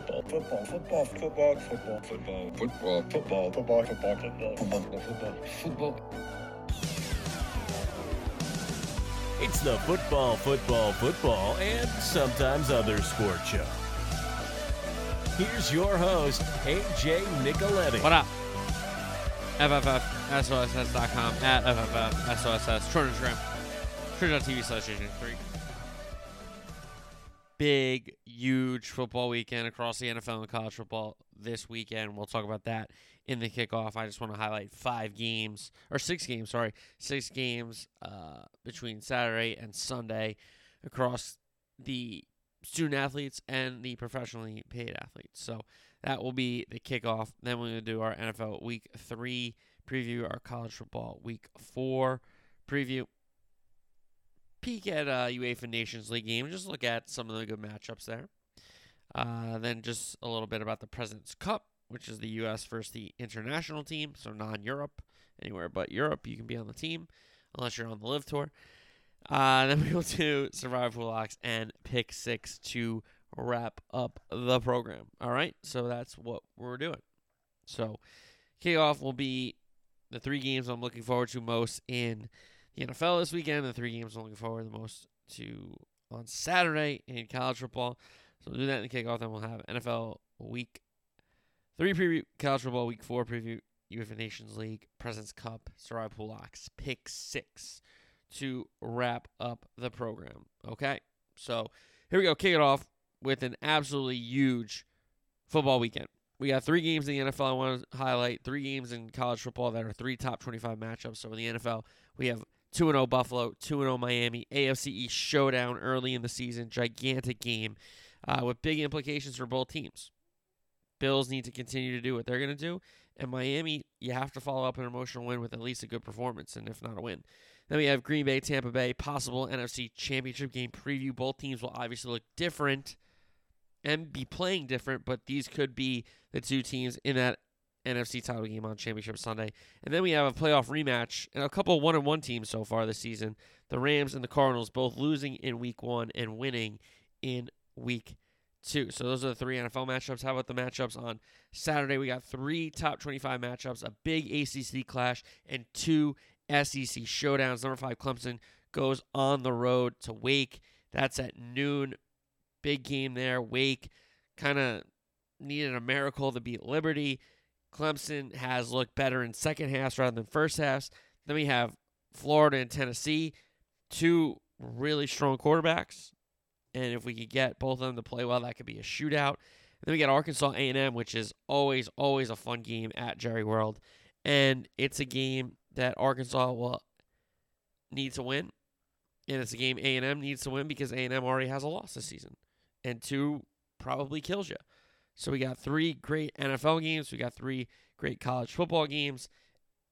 football, football, football, football, football, football, football, football, football, football, football, football, football, football. It's the football, football, football, and sometimes other sport show. Here's your host, AJ Nicoletti. What up? FFFSOSS.com at FFFSOSS. Twitter, Instagram. Twitch.tv slash Agent3. Big, huge football weekend across the NFL and college football this weekend. We'll talk about that in the kickoff. I just want to highlight five games, or six games, sorry, six games uh, between Saturday and Sunday across the student athletes and the professionally paid athletes. So that will be the kickoff. Then we're going to do our NFL week three preview, our college football week four preview. Peek at uh, UEFA Nations League game. Just look at some of the good matchups there. Uh, then just a little bit about the President's Cup, which is the U.S. versus the international team, so non-Europe. Anywhere but Europe, you can be on the team, unless you're on the LIV Tour. Uh, then we will do Survivor Locks and Pick Six to wrap up the program. All right, so that's what we're doing. So kickoff will be the three games I'm looking forward to most in the NFL this weekend. The three games I'm looking forward the most to on Saturday in college football. So we'll do that in the kickoff. Then we'll have NFL week three preview, college football week four preview, UEFA Nations League, President's Cup, Survivor Locks, pick six to wrap up the program. Okay, so here we go. Kick it off with an absolutely huge football weekend. We got three games in the NFL I want to highlight, three games in college football that are three top 25 matchups. So in the NFL, we have 2 0 Buffalo, 2 0 Miami, AFC East showdown early in the season, gigantic game uh, with big implications for both teams. Bills need to continue to do what they're going to do, and Miami, you have to follow up an emotional win with at least a good performance, and if not a win. Then we have Green Bay, Tampa Bay, possible NFC Championship game preview. Both teams will obviously look different and be playing different, but these could be the two teams in that NFC title game on Championship Sunday. And then we have a playoff rematch and a couple one and one teams so far this season. The Rams and the Cardinals both losing in week one and winning in week two. So those are the three NFL matchups. How about the matchups on Saturday? We got three top 25 matchups, a big ACC clash, and two SEC showdowns. Number five, Clemson goes on the road to Wake. That's at noon. Big game there. Wake kind of needed a miracle to beat Liberty. Clemson has looked better in second halves rather than first halves. Then we have Florida and Tennessee, two really strong quarterbacks. And if we could get both of them to play well, that could be a shootout. And then we got Arkansas A&M, which is always, always a fun game at Jerry World. And it's a game that Arkansas will need to win. And it's a game A&M needs to win because A&M already has a loss this season. And two probably kills you. So we got three great NFL games. We got three great college football games.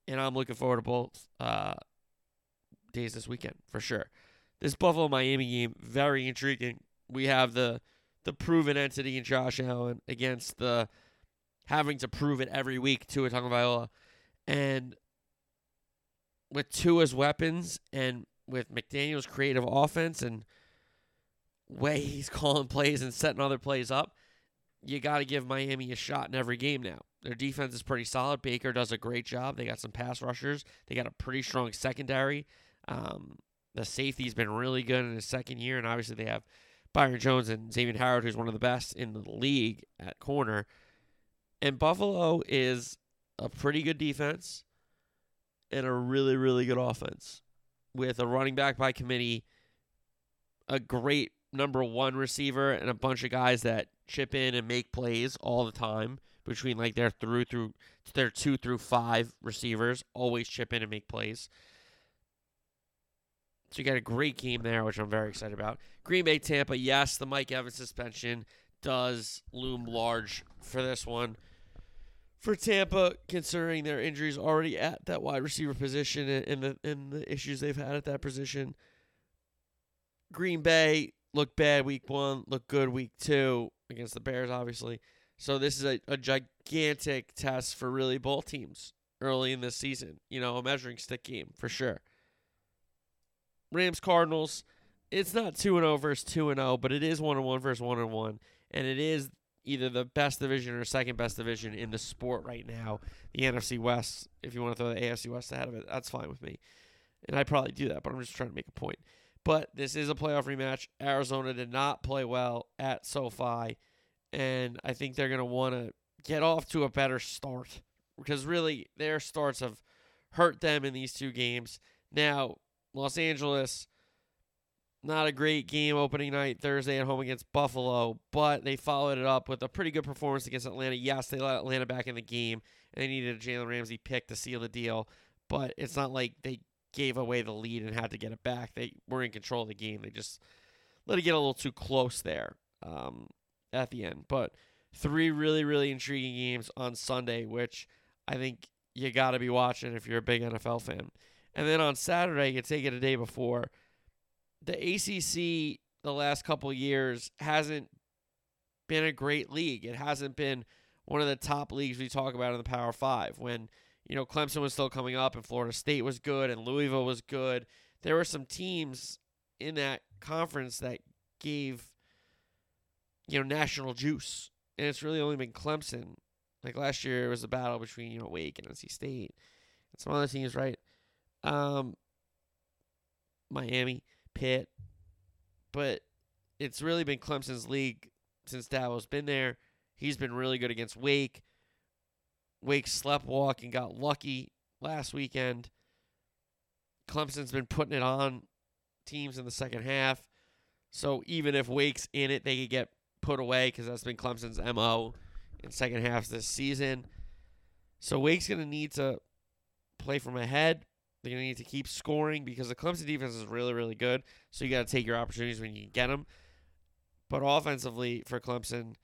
And I'm looking forward to both uh, days this weekend for sure. This Buffalo Miami game, very intriguing. We have the the proven entity in Josh Allen against the having to prove it every week Tagovailoa, And with Tua's weapons and with McDaniel's creative offense and way he's calling plays and setting other plays up, you got to give Miami a shot in every game now. Their defense is pretty solid. Baker does a great job. They got some pass rushers. They got a pretty strong secondary. Um, the safety's been really good in his second year, and obviously they have Byron Jones and Xavier Howard, who's one of the best in the league at corner. And Buffalo is a pretty good defense and a really, really good offense with a running back by committee, a great number one receiver, and a bunch of guys that chip in and make plays all the time between like their through through their two through five receivers always chip in and make plays. So you got a great game there, which I'm very excited about. Green Bay Tampa, yes, the Mike Evans suspension does loom large for this one. For Tampa, considering their injuries already at that wide receiver position and the and the issues they've had at that position. Green Bay looked bad week one, looked good week two against the Bears, obviously. So this is a, a gigantic test for really both teams early in this season. You know, a measuring stick game for sure. Rams Cardinals, it's not 2 and 0 versus 2 and 0, but it is 1 and 1 versus 1 and 1, and it is either the best division or second best division in the sport right now. The NFC West, if you want to throw the AFC West ahead of it, that's fine with me. And I'd probably do that, but I'm just trying to make a point. But this is a playoff rematch. Arizona did not play well at SoFi, and I think they're going to want to get off to a better start because really their starts have hurt them in these two games. Now, Los Angeles, not a great game opening night Thursday at home against Buffalo, but they followed it up with a pretty good performance against Atlanta. Yes, they let Atlanta back in the game, and they needed a Jalen Ramsey pick to seal the deal, but it's not like they gave away the lead and had to get it back. They were in control of the game. They just let it get a little too close there um, at the end. But three really, really intriguing games on Sunday, which I think you got to be watching if you're a big NFL fan. And then on Saturday, you take it a day before. The ACC, the last couple years, hasn't been a great league. It hasn't been one of the top leagues we talk about in the Power Five. When you know Clemson was still coming up, and Florida State was good, and Louisville was good. There were some teams in that conference that gave you know national juice, and it's really only been Clemson. Like last year, it was a battle between you know Wake and NC State, and some other teams, right? Um, Miami, Pitt, but it's really been Clemson's league since Dabo's been there. He's been really good against Wake. Wake slept walk and got lucky last weekend. Clemson's been putting it on teams in the second half. So even if Wake's in it, they could get put away because that's been Clemson's MO in second halves this season. So Wake's going to need to play from ahead. They're going to need to keep scoring because the Clemson defense is really, really good. So you got to take your opportunities when you get them. But offensively for Clemson,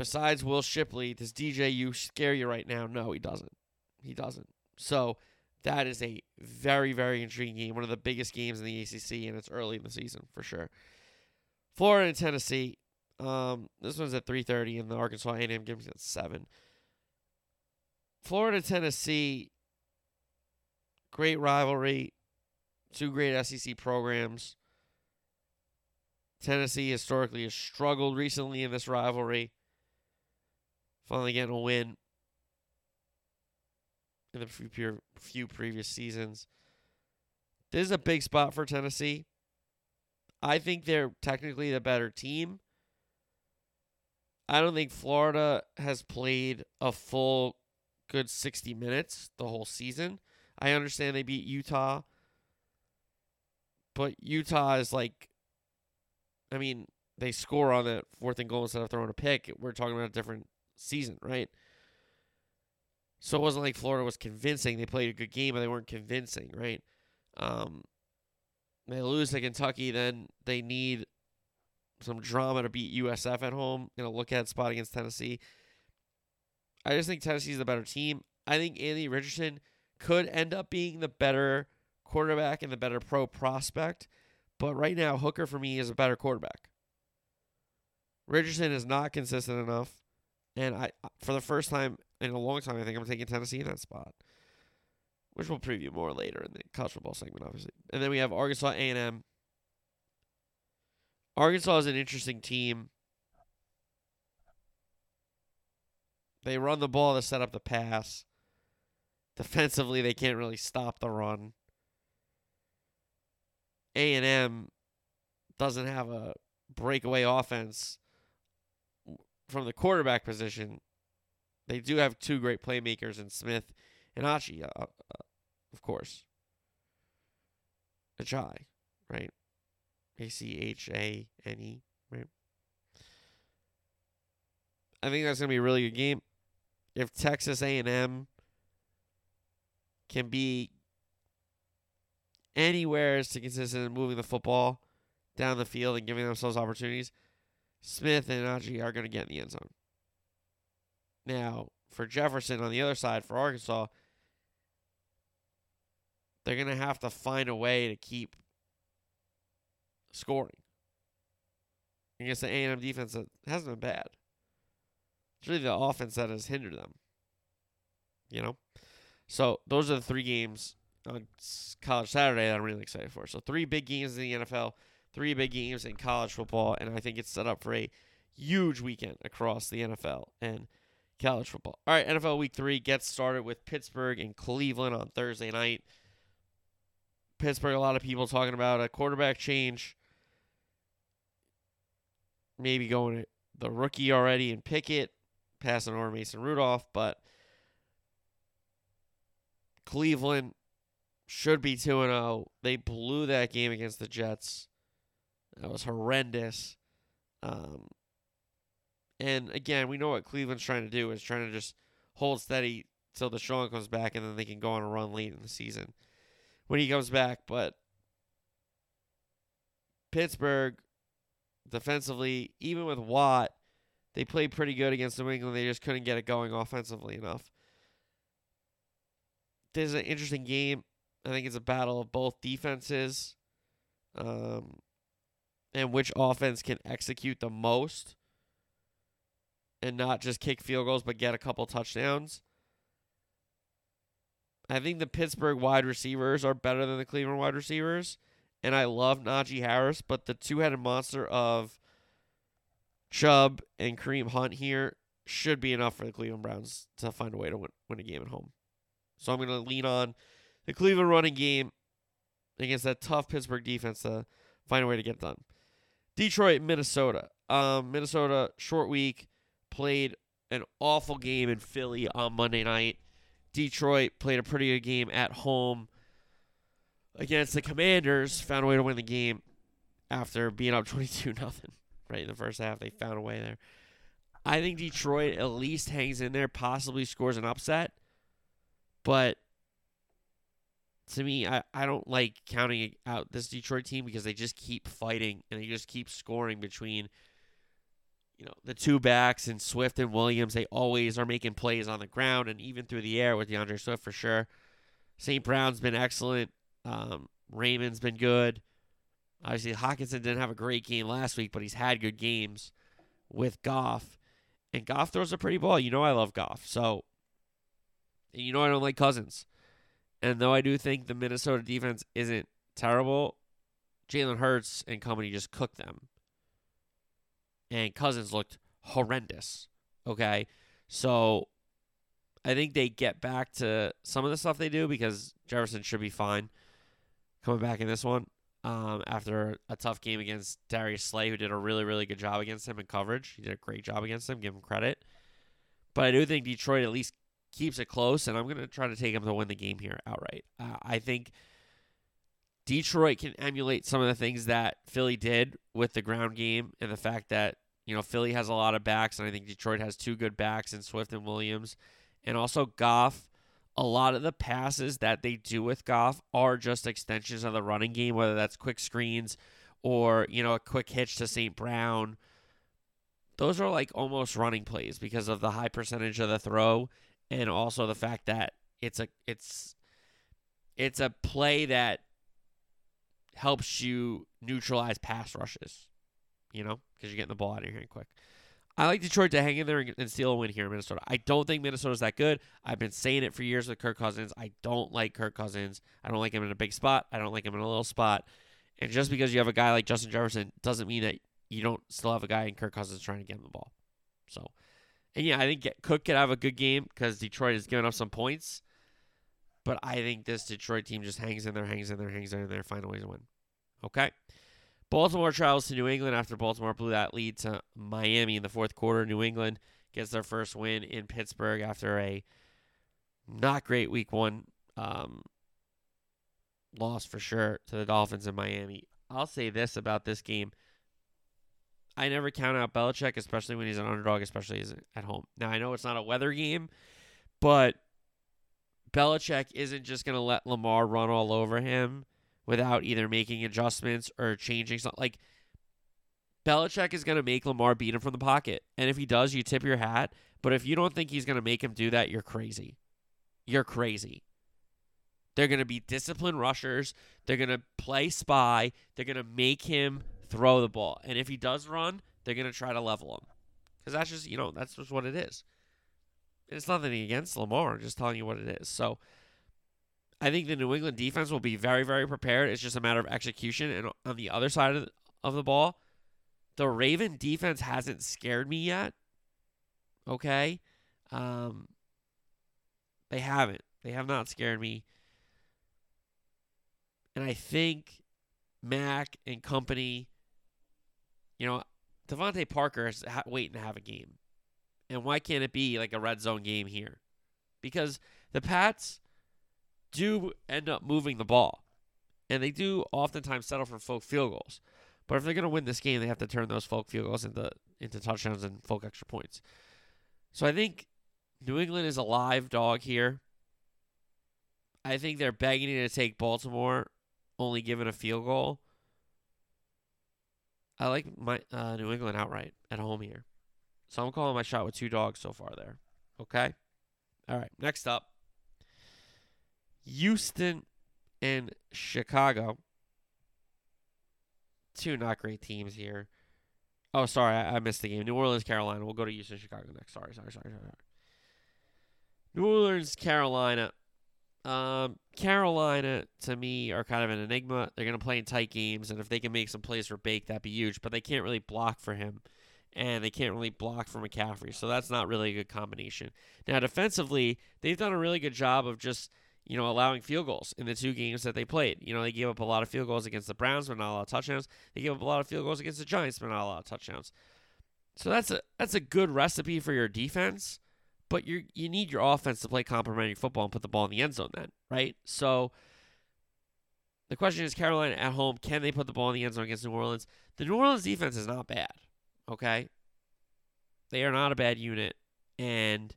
besides Will Shipley, does DJU scare you right now? No, he doesn't. He doesn't. So that is a very, very intriguing game. One of the biggest games in the ACC, and it's early in the season for sure. Florida and Tennessee. Um, this one's at 3:30, and the Arkansas A&M game's at seven. Florida, Tennessee. Great rivalry. Two great SEC programs. Tennessee historically has struggled recently in this rivalry. Finally getting a win in the few, few previous seasons. This is a big spot for Tennessee. I think they're technically the better team. I don't think Florida has played a full good 60 minutes the whole season. I understand they beat Utah, but Utah is like, I mean, they score on that fourth and goal instead of throwing a pick. We're talking about a different season, right? So it wasn't like Florida was convincing. They played a good game, but they weren't convincing, right? Um, they lose to Kentucky, then they need some drama to beat USF at home in a look at spot against Tennessee. I just think Tennessee's the better team. I think Anthony Richardson could end up being the better quarterback and the better pro prospect, but right now Hooker for me is a better quarterback. Richardson is not consistent enough, and I uh, for the first time in a long time I think I'm taking Tennessee in that spot, which we'll preview more later in the college football segment, obviously. And then we have Arkansas A&M. Arkansas is an interesting team. They run the ball to set up the pass. Defensively, they can't really stop the run. A&M doesn't have a breakaway offense from the quarterback position. They do have two great playmakers in Smith and Achi, uh, uh, of course. Ajay, right? A C H A N E, right? I think that's gonna be a really good game if Texas A&M can be anywhere as to consistent in moving the football down the field and giving themselves opportunities, Smith and Achi are going to get in the end zone. Now, for Jefferson on the other side, for Arkansas, they're going to have to find a way to keep scoring against the A&M defense that hasn't been bad. It's really the offense that has hindered them. You know? So those are the three games on College Saturday that I'm really excited for. So three big games in the NFL. Three big games in college football, and I think it's set up for a huge weekend across the NFL and college football. All right, NFL Week Three gets started with Pittsburgh and Cleveland on Thursday night. Pittsburgh, a lot of people talking about a quarterback change. Maybe going to the rookie already in Pickett, passing over Mason Rudolph, but Cleveland should be 2 0. They blew that game against the Jets. That was horrendous. Um, and again, we know what Cleveland's trying to do is trying to just hold steady till Deshaun comes back and then they can go on a run late in the season when he comes back. But Pittsburgh, defensively, even with Watt, they played pretty good against New England. They just couldn't get it going offensively enough. This is an interesting game. I think it's a battle of both defenses um, and which offense can execute the most and not just kick field goals but get a couple touchdowns. I think the Pittsburgh wide receivers are better than the Cleveland wide receivers. And I love Najee Harris, but the two headed monster of Chubb and Kareem Hunt here should be enough for the Cleveland Browns to find a way to win, win a game at home. So I'm going to lean on the Cleveland running game against that tough Pittsburgh defense to find a way to get done. Detroit, Minnesota. Um, Minnesota, short week, played an awful game in Philly on Monday night. Detroit played a pretty good game at home against the Commanders, found a way to win the game after being up 22 nothing right in the first half. They found a way there. I think Detroit at least hangs in there, possibly scores an upset. But to me, I, I don't like counting out this Detroit team because they just keep fighting and they just keep scoring between you know the two backs and Swift and Williams. They always are making plays on the ground and even through the air with D'Andre Swift for sure. St. Brown's been excellent. Um, Raymond's been good. Obviously, Hockenson didn't have a great game last week, but he's had good games with Goff. And Goff throws a pretty ball. You know I love Goff. So, you know I don't like Cousins. And though I do think the Minnesota defense isn't terrible, Jalen Hurts and company just cooked them. And Cousins looked horrendous. Okay. So I think they get back to some of the stuff they do because Jefferson should be fine coming back in this one um, after a tough game against Darius Slay, who did a really, really good job against him in coverage. He did a great job against him. Give him credit. But I do think Detroit at least keeps it close, and I'm going to try to take him to win the game here outright. Uh, I think Detroit can emulate some of the things that Philly did with the ground game and the fact that, you know, Philly has a lot of backs, and I think Detroit has two good backs in Swift and Williams. And also Goff a lot of the passes that they do with Goff are just extensions of the running game, whether that's quick screens or, you know, a quick hitch to St. Brown. Those are like almost running plays because of the high percentage of the throw and also the fact that it's a it's it's a play that helps you neutralize pass rushes, you know, because you're getting the ball out of your hand quick. I like Detroit to hang in there and steal a win here in Minnesota. I don't think Minnesota's that good. I've been saying it for years with Kirk Cousins. I don't like Kirk Cousins. I don't like him in a big spot. I don't like him in a little spot. And just because you have a guy like Justin Jefferson doesn't mean that you don't still have a guy in Kirk Cousins trying to get him the ball. So, and yeah, I think Cook could have a good game because Detroit has given up some points. But I think this Detroit team just hangs in there, hangs in there, hangs in there, find a way to win. Okay. Baltimore travels to New England after Baltimore blew that lead to Miami in the fourth quarter. New England gets their first win in Pittsburgh after a not great week one um, loss for sure to the Dolphins in Miami. I'll say this about this game. I never count out Belichick, especially when he's an underdog, especially at home. Now, I know it's not a weather game, but Belichick isn't just going to let Lamar run all over him without either making adjustments or changing something. Like Belichick is going to make Lamar beat him from the pocket, and if he does, you tip your hat. But if you don't think he's going to make him do that, you're crazy. You're crazy. They're going to be disciplined rushers. They're going to play spy. They're going to make him throw the ball. And if he does run, they're going to try to level him. Because that's just, you know, that's just what it is. it's nothing against Lamar. I'm just telling you what it is. So I think the New England defense will be very, very prepared. It's just a matter of execution. And on the other side of the, of the ball, the Raven defense hasn't scared me yet. Okay? Um, they haven't. They have not scared me. And I think Mac and company, you know, DeVante Parker is ha- waiting to have a game. And why can't it be like a red zone game here? Because the Pats do end up moving the ball. And they do oftentimes settle for folk field goals. But if they're going to win this game, they have to turn those folk field goals into into touchdowns and folk extra points. So I think New England is a live dog here. I think they're begging to take Baltimore, only given a field goal. I like my uh, New England outright at home here. So I'm calling my shot with two dogs so far there. Okay? All right. Next up Houston and Chicago. Two not great teams here. Oh, sorry, I, I missed the game. New Orleans, Carolina. We'll go to Houston, Chicago next. Sorry, sorry, sorry, sorry. New Orleans, Carolina. Um, Carolina to me are kind of an enigma. They're going to play in tight games, and if they can make some plays for Bake, that'd be huge. But they can't really block for him, and they can't really block for McCaffrey, so that's not really a good combination. Now, defensively, they've done a really good job of just you know allowing field goals in the two games that they played. You know, they gave up a lot of field goals against the Browns, but not a lot of touchdowns. They gave up a lot of field goals against the Giants, but not a lot of touchdowns. So that's a that's a good recipe for your defense but you you need your offense to play complementary football and put the ball in the end zone then, right? So the question is Carolina at home, can they put the ball in the end zone against New Orleans? The New Orleans defense is not bad. Okay? They are not a bad unit. And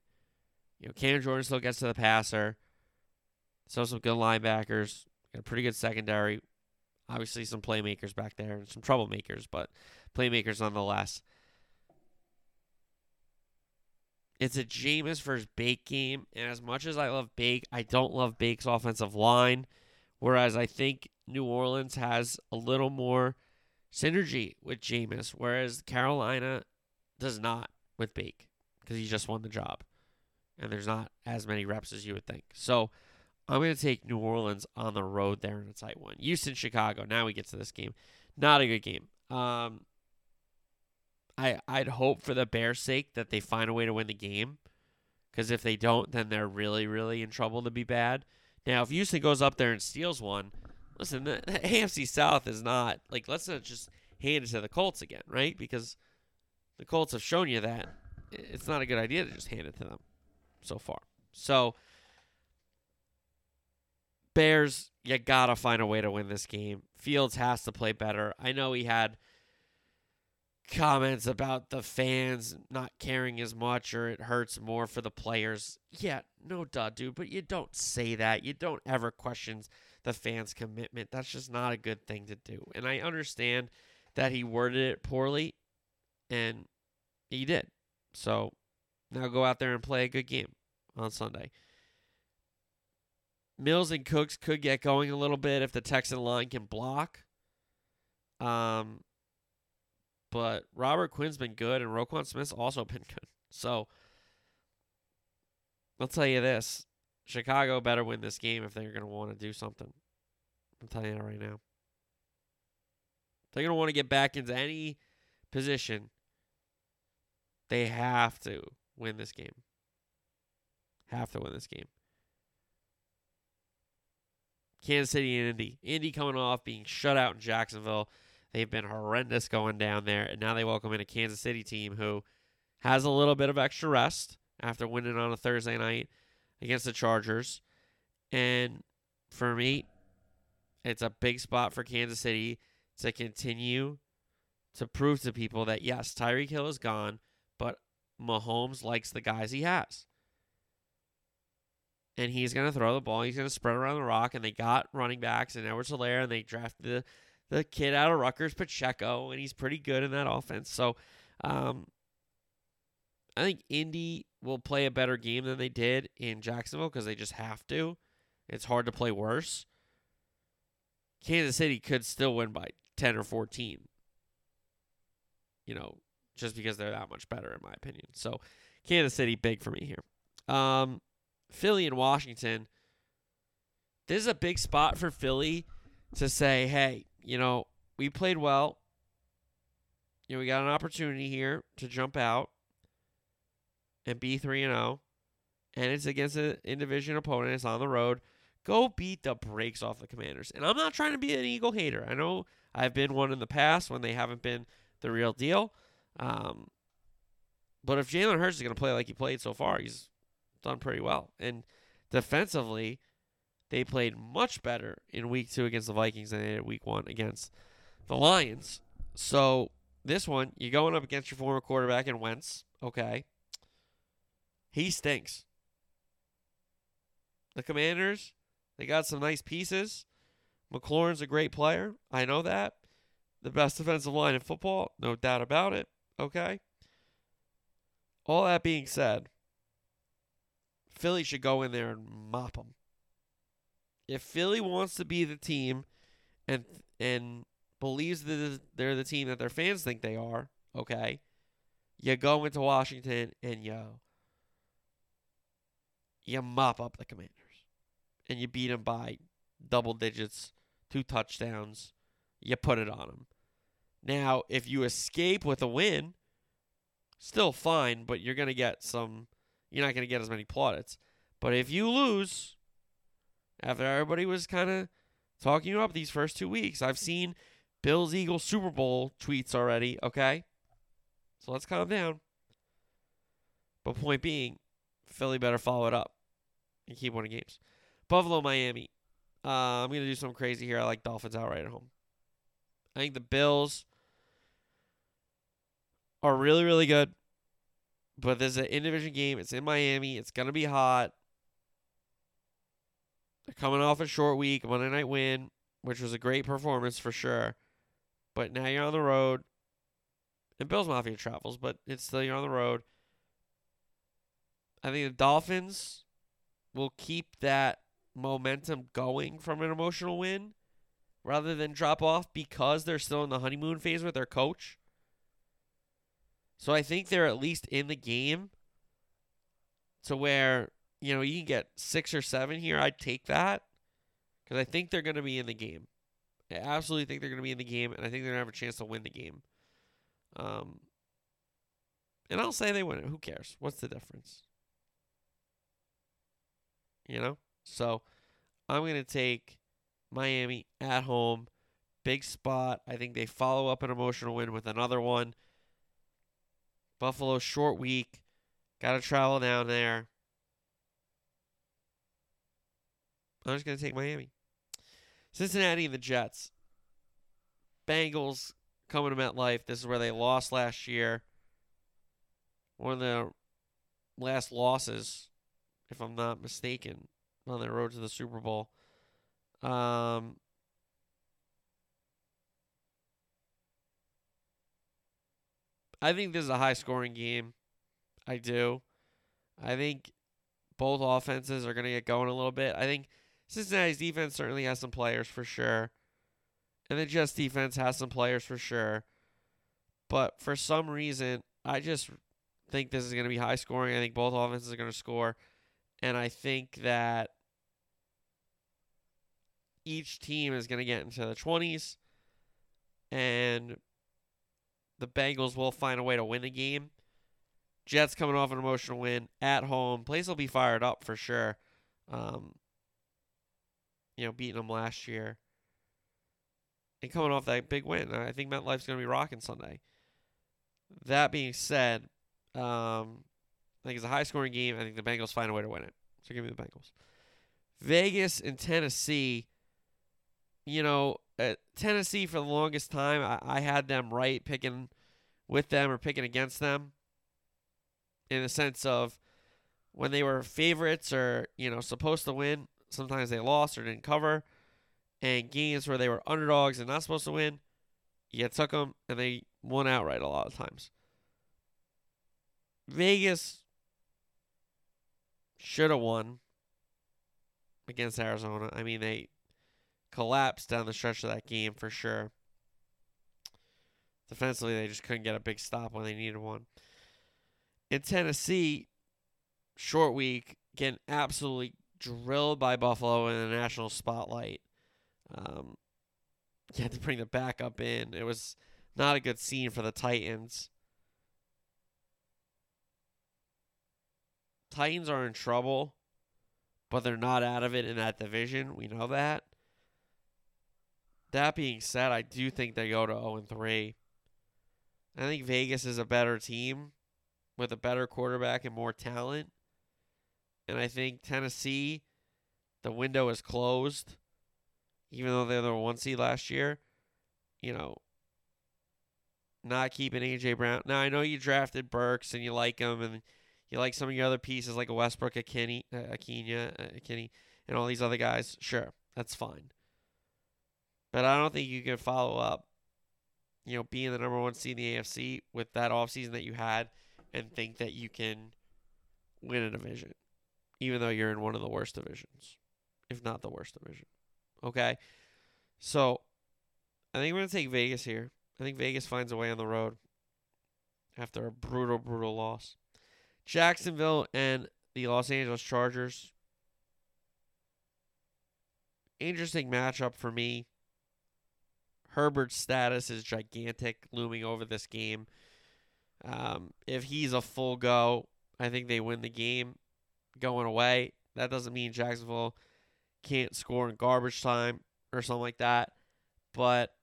you know, Cam Jordan still gets to the passer. Still some good linebackers. Got a pretty good secondary. Obviously some playmakers back there and some troublemakers, but playmakers nonetheless. It's a Jameis versus Bake game, and as much as I love Bake, I don't love Bake's offensive line. Whereas I think New Orleans has a little more synergy with Jameis, whereas Carolina does not with Bake because he just won the job, and there's not as many reps as you would think. So I'm going to take New Orleans on the road there in a tight one. Houston, Chicago. Now we get to this game. Not a good game. Um, I I'd hope for the Bears' sake that they find a way to win the game, because if they don't, then they're really really in trouble to be bad. Now, if Houston goes up there and steals one, listen, the, the AFC South is not like let's not just hand it to the Colts again, right? Because the Colts have shown you that it's not a good idea to just hand it to them so far. So Bears, you gotta find a way to win this game. Fields has to play better. I know he had comments about the fans not caring as much or it hurts more for the players. Yeah, no duh, dude, but you don't say that. You don't ever question the fans' commitment. That's just not a good thing to do. And I understand that he worded it poorly and he did. So now go out there and play a good game on Sunday. Mills and Cooks could get going a little bit if the Texan line can block. Um, but Robert Quinn's been good, and Roquan Smith's also been good. So I'll tell you this: Chicago better win this game if they're going to want to do something. I'm telling you right now. They're going to want to get back into any position. They have to win this game. Have to win this game. Kansas City and Indy. Indy coming off being shut out in Jacksonville. They've been horrendous going down there, and now they welcome in a Kansas City team who has a little bit of extra rest after winning on a Thursday night against the Chargers. And for me, it's a big spot for Kansas City to continue to prove to people that yes, Tyreek Hill is gone, but Mahomes likes the guys he has. And he's going to throw the ball. He's going to spread around the rock. And they got running backs and Edwards Helaire, and they drafted the the kid out of Rutgers, Pacheco, and he's pretty good in that offense. So um, I think Indy will play a better game than they did in Jacksonville because they just have to. It's hard to play worse. Kansas City could still win by 10 or 14. You know, just because they're that much better, in my opinion. So, Kansas City, big for me here. Um, Philly and Washington. this is a big spot for Philly to say, hey, you know, we played well. You know, we got an opportunity here to jump out and be 3 and 0 and it's against an in division opponent. It's on the road. Go beat the brakes off the Commanders. And I'm not trying to be an Eagle hater. I know I've been one in the past when they haven't been the real deal. Um, but if Jalen Hurts is going to play like he played so far, he's done pretty well. And defensively, they played much better in week two against the Vikings than they did week one against the Lions. So this one, you're going up against your former quarterback in Wentz. Okay. He stinks. The Commanders, they got some nice pieces. McLaurin's a great player. I know that. The best defensive line in football, no doubt about it. Okay. All that being said, Philly should go in there and mop them. If Philly wants to be the team and and believes that they're the team that their fans think they are, okay, you go into Washington and you you mop up the Commanders and you beat them by double digits, two touchdowns, you put it on them. Now, if you escape with a win, still fine, but you're going to get some, you're not going to get as many plaudits. But if you lose, after everybody was kind of talking up these first two weeks, I've seen Bills Eagles Super Bowl tweets already, okay? So let's calm down. But point being, Philly better follow it up and keep winning games. Buffalo, Miami. Uh, I'm going to do something crazy here. I like Dolphins outright at home. I think the Bills are really, really good. But there's an in division game. It's in Miami. It's going to be hot. They're coming off a short week, Monday night win, which was a great performance for sure. But now you're on the road. And Bills Mafia travels, but it's still you're on the road. I think the Dolphins will keep that momentum going from an emotional win rather than drop off because they're still in the honeymoon phase with their coach. So I think they're at least in the game to where, you know, you can get six or seven here. I'd take that because I think they're going to be in the game. I absolutely think they're going to be in the game, and I think they're going to have a chance to win the game. Um, and I'll say they win it. Who cares? What's the difference? You know? So I'm going to take Miami at home. Big spot. I think they follow up an emotional win with another one. Buffalo, short week. Got to travel down there. I'm just going to take Miami. Cincinnati and the Jets. Bengals coming to MetLife. This is where they lost last year. One of the last losses, if I'm not mistaken, on their road to the Super Bowl. Um, I think this is a high scoring game. I do. I think both offenses are going to get going a little bit. I think Cincinnati's defense certainly has some players for sure. And the Jets defense has some players for sure. But for some reason, I just think this is going to be high scoring. I think both offenses are going to score. And I think that each team is going to get into the 20s. And the Bengals will find a way to win the game. Jets coming off an emotional win at home. Place will be fired up for sure. Um, you know, beating them last year. And coming off that big win. I think MetLife's going to be rocking Sunday. That being said, um, I think it's a high scoring game. I think the Bengals find a way to win it. So give me the Bengals. Vegas and Tennessee. You know, uh, Tennessee for the longest time, I, I had them right picking with them or picking against them in the sense of when they were favorites or, you know, supposed to win, sometimes they lost or didn't cover. And games where they were underdogs and not supposed to win, you took them and they won outright a lot of times. Vegas should have won against Arizona. I mean, they collapsed down the stretch of that game for sure. Defensively, they just couldn't get a big stop when they needed one. In Tennessee, short week, getting absolutely drilled by Buffalo in the national spotlight. Um, you had to bring the backup in. It was not a good scene for the Titans. Titans are in trouble, but they're not out of it in that division. We know that. That being said, I do think they go to 0 and 3. I think Vegas is a better team with a better quarterback and more talent. And I think Tennessee, the window is closed, even though they're the one seed last year. You know, not keeping AJ Brown. Now I know you drafted Burks and you like him, and you like some of your other pieces like a Westbrook, a Kenny, uh, a Kenya, uh, a Kenny, and all these other guys. Sure, that's fine. But I don't think you can follow up, you know, being the number one seed in the AFC with that offseason that you had and think that you can win a division, even though you're in one of the worst divisions, if not the worst division. Okay? So I think we're going to take Vegas here. I think Vegas finds a way on the road after a brutal, brutal loss. Jacksonville and the Los Angeles Chargers. Interesting matchup for me. Herbert's status is gigantic, looming over this game. Um, if he's a full go, I think they win the game going away. That doesn't mean Jacksonville can't score in garbage time or something like that. But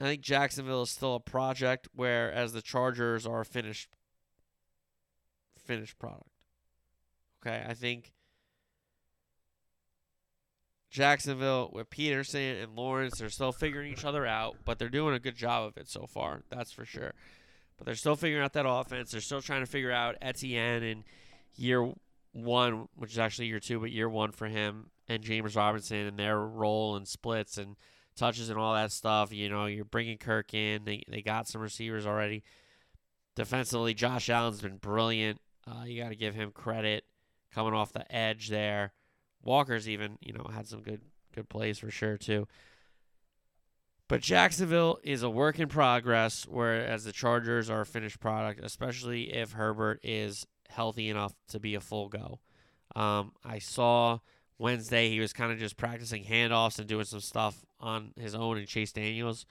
I think Jacksonville is still a project, whereas the Chargers are a finished finished product. Okay, I think Jacksonville with Pederson and Lawrence, they're still figuring each other out, but they're doing a good job of it so far. That's for sure. But they're still figuring out that offense. They're still trying to figure out Etienne in year one, which is actually year two, but year one for him and James Robinson and their role and splits and touches and all that stuff. You know, you're bringing Kirk in. They they got some receivers already. Defensively, Josh Allen's been brilliant. Uh, you got to give him credit coming off the edge there. Walker's even, you know, had some good good plays for sure too. But Jacksonville is a work in progress, whereas the Chargers are a finished product, especially if Herbert is healthy enough to be a full go. Um, I saw Wednesday he was kind of just practicing handoffs and doing some stuff on his own, and Chase Daniels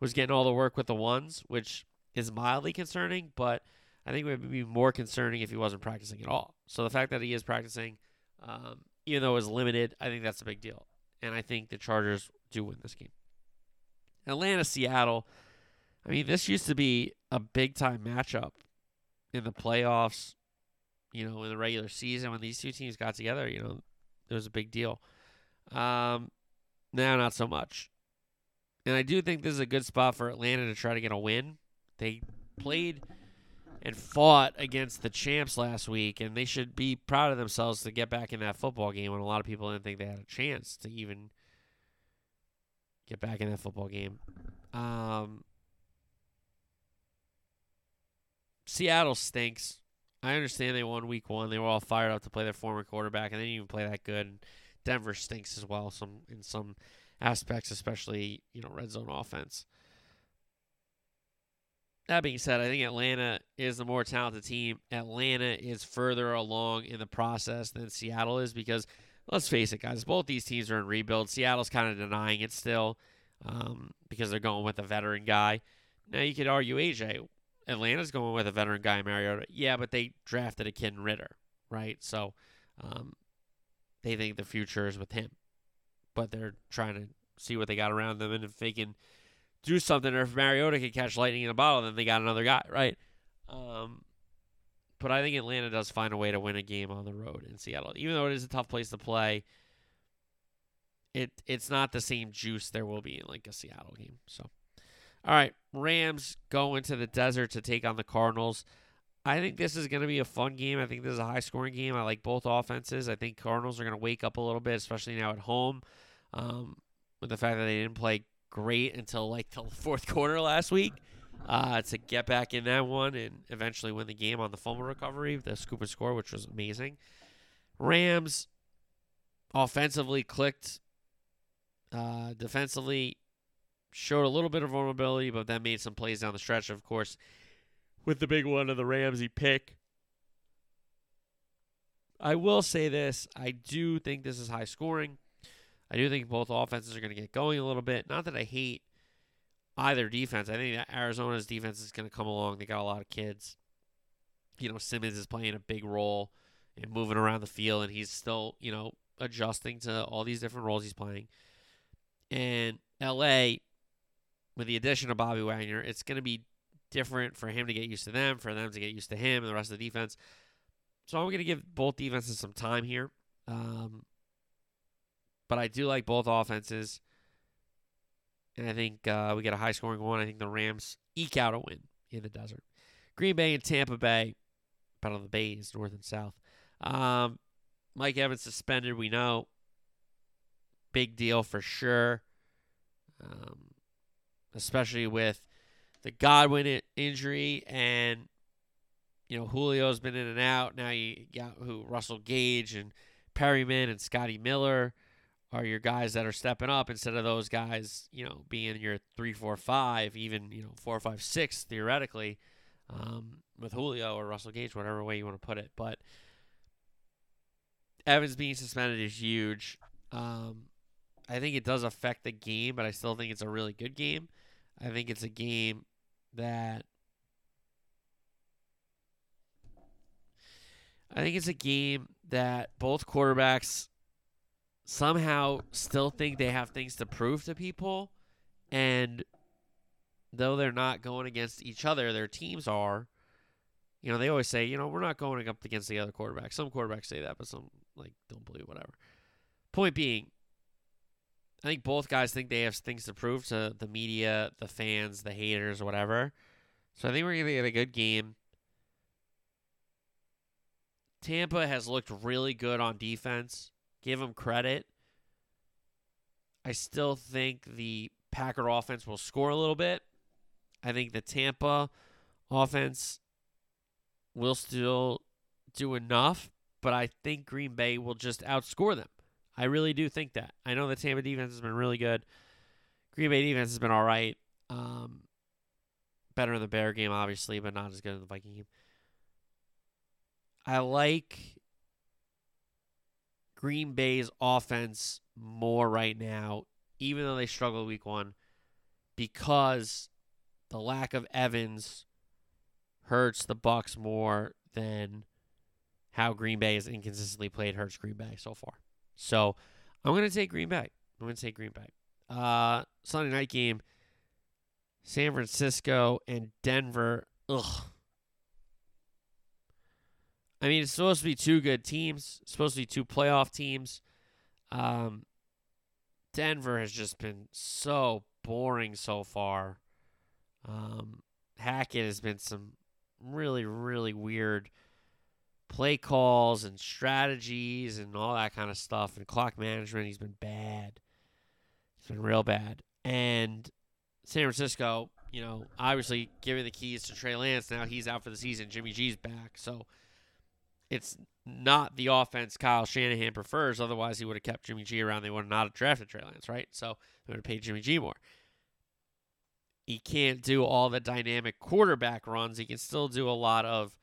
was getting all the work with the ones, which is mildly concerning, but I think it would be more concerning if he wasn't practicing at all. So the fact that he is practicing, um, even though it was limited, I think that's a big deal. And I think the Chargers do win this game. Atlanta, Seattle. I mean, this used to be a big time matchup in the playoffs, you know, in the regular season when these two teams got together, you know, it was a big deal. Um, now, not so much. And I do think this is a good spot for Atlanta to try to get a win. They played and fought against the champs last week, and they should be proud of themselves to get back in that football game when a lot of people didn't think they had a chance to even get back in that football game. Um, Seattle stinks. I understand they won week one. They were all fired up to play their former quarterback, and they didn't even play that good. Denver stinks as well, some in some aspects, especially you know red zone offense. That being said, I think Atlanta is the more talented team. Atlanta is further along in the process than Seattle is because let's face it, guys, both these teams are in rebuild. Seattle's kind of denying it still um, because they're going with a veteran guy. Now you could argue AJ. Atlanta's going with a veteran guy, Mariota. Yeah, but they drafted a kid Ridder, right? So um, they think the future is with him. But they're trying to see what they got around them and if they can do something or if Mariota can catch lightning in a bottle, then they got another guy, right? Um, but I think Atlanta does find a way to win a game on the road in Seattle. Even though it is a tough place to play, it it's not the same juice there will be in like a Seattle game. So all right, Rams go into the desert to take on the Cardinals. I think this is going to be a fun game. I think this is a high scoring game. I like both offenses. I think Cardinals are going to wake up a little bit, especially now at home, um, with the fact that they didn't play great until like the fourth quarter last week. Uh, to get back in that one and eventually win the game on the fumble recovery, the scoop and score, which was amazing. Rams offensively clicked. Uh, defensively showed a little bit of vulnerability, but then made some plays down the stretch. Of course, with the big one of the Ramsey pick. I will say this: I do think this is high scoring. I do think both offenses are going to get going a little bit. Not that I hate either defense. I think that Arizona's defense is going to come along. They got a lot of kids. You know, Simmons is playing a big role in moving around the field, and he's still, you know, adjusting to all these different roles he's playing. And LA, with the addition of Bobby Wagner, it's going to be different for him to get used to them, for them to get used to him, and the rest of the defense. So I'm going to give both defenses some time here. Um, but I do like both offenses. And I think uh, we get a high scoring one. I think the Rams eke out a win in the desert. Green Bay and Tampa Bay, battle of the Bays, north and south. Um, Mike Evans suspended, we know. Big deal for sure. Um, especially with the Godwin injury and you know Julio's been in and out. Now you got who Russell Gage and Perriman and Scotty Miller are your guys that are stepping up instead of those guys, you know, being your three, four, five, even you know four, five, six theoretically, um, with Julio or Russell Gage, whatever way you want to put it. But Evans being suspended is huge. Um, I think it does affect the game, but I still think it's a really good game. I think it's a game that I think it's a game that both quarterbacks somehow still think they have things to prove to people and though they're not going against each other, their teams are. You know, they always say, you know, we're not going up against the other quarterback. Some quarterbacks say that, but some like don't believe whatever. Point being, I think both guys think they have things to prove to the media, the fans, the haters, whatever. So I think we're going to get a good game. Tampa has looked really good on defense. Give them credit. I still think the Packer offense will score a little bit. I think the Tampa offense will still do enough, but I think Green Bay will just outscore them. I really do think that. I know the Tampa defense has been really good. Green Bay defense has been all right. Um, better in the Bear game, obviously, but not as good in the Viking game. I like Green Bay's offense more right now, even though they struggled week one, because the lack of Evans hurts the Bucks more than how Green Bay has inconsistently played hurts Green Bay so far. So I'm going to take Green Bay. I'm going to take Green Bay. Uh, Sunday night game, San Francisco and Denver. Ugh. I mean, it's supposed to be two good teams. Supposed to be two playoff teams. Um, Denver has just been so boring so far. Um, Hackett has been some really, really weird play calls and strategies and all that kind of stuff and clock management. He's been bad. He's been real bad. And San Francisco, you know, obviously giving the keys to Trey Lance. Now he's out for the season. Jimmy G's back. So it's not the offense Kyle Shanahan prefers. Otherwise, he would have kept Jimmy G around. They would have not drafted Trey Lance, right? So they would have paid Jimmy G more. He can't do all the dynamic quarterback runs. He can still do a lot of,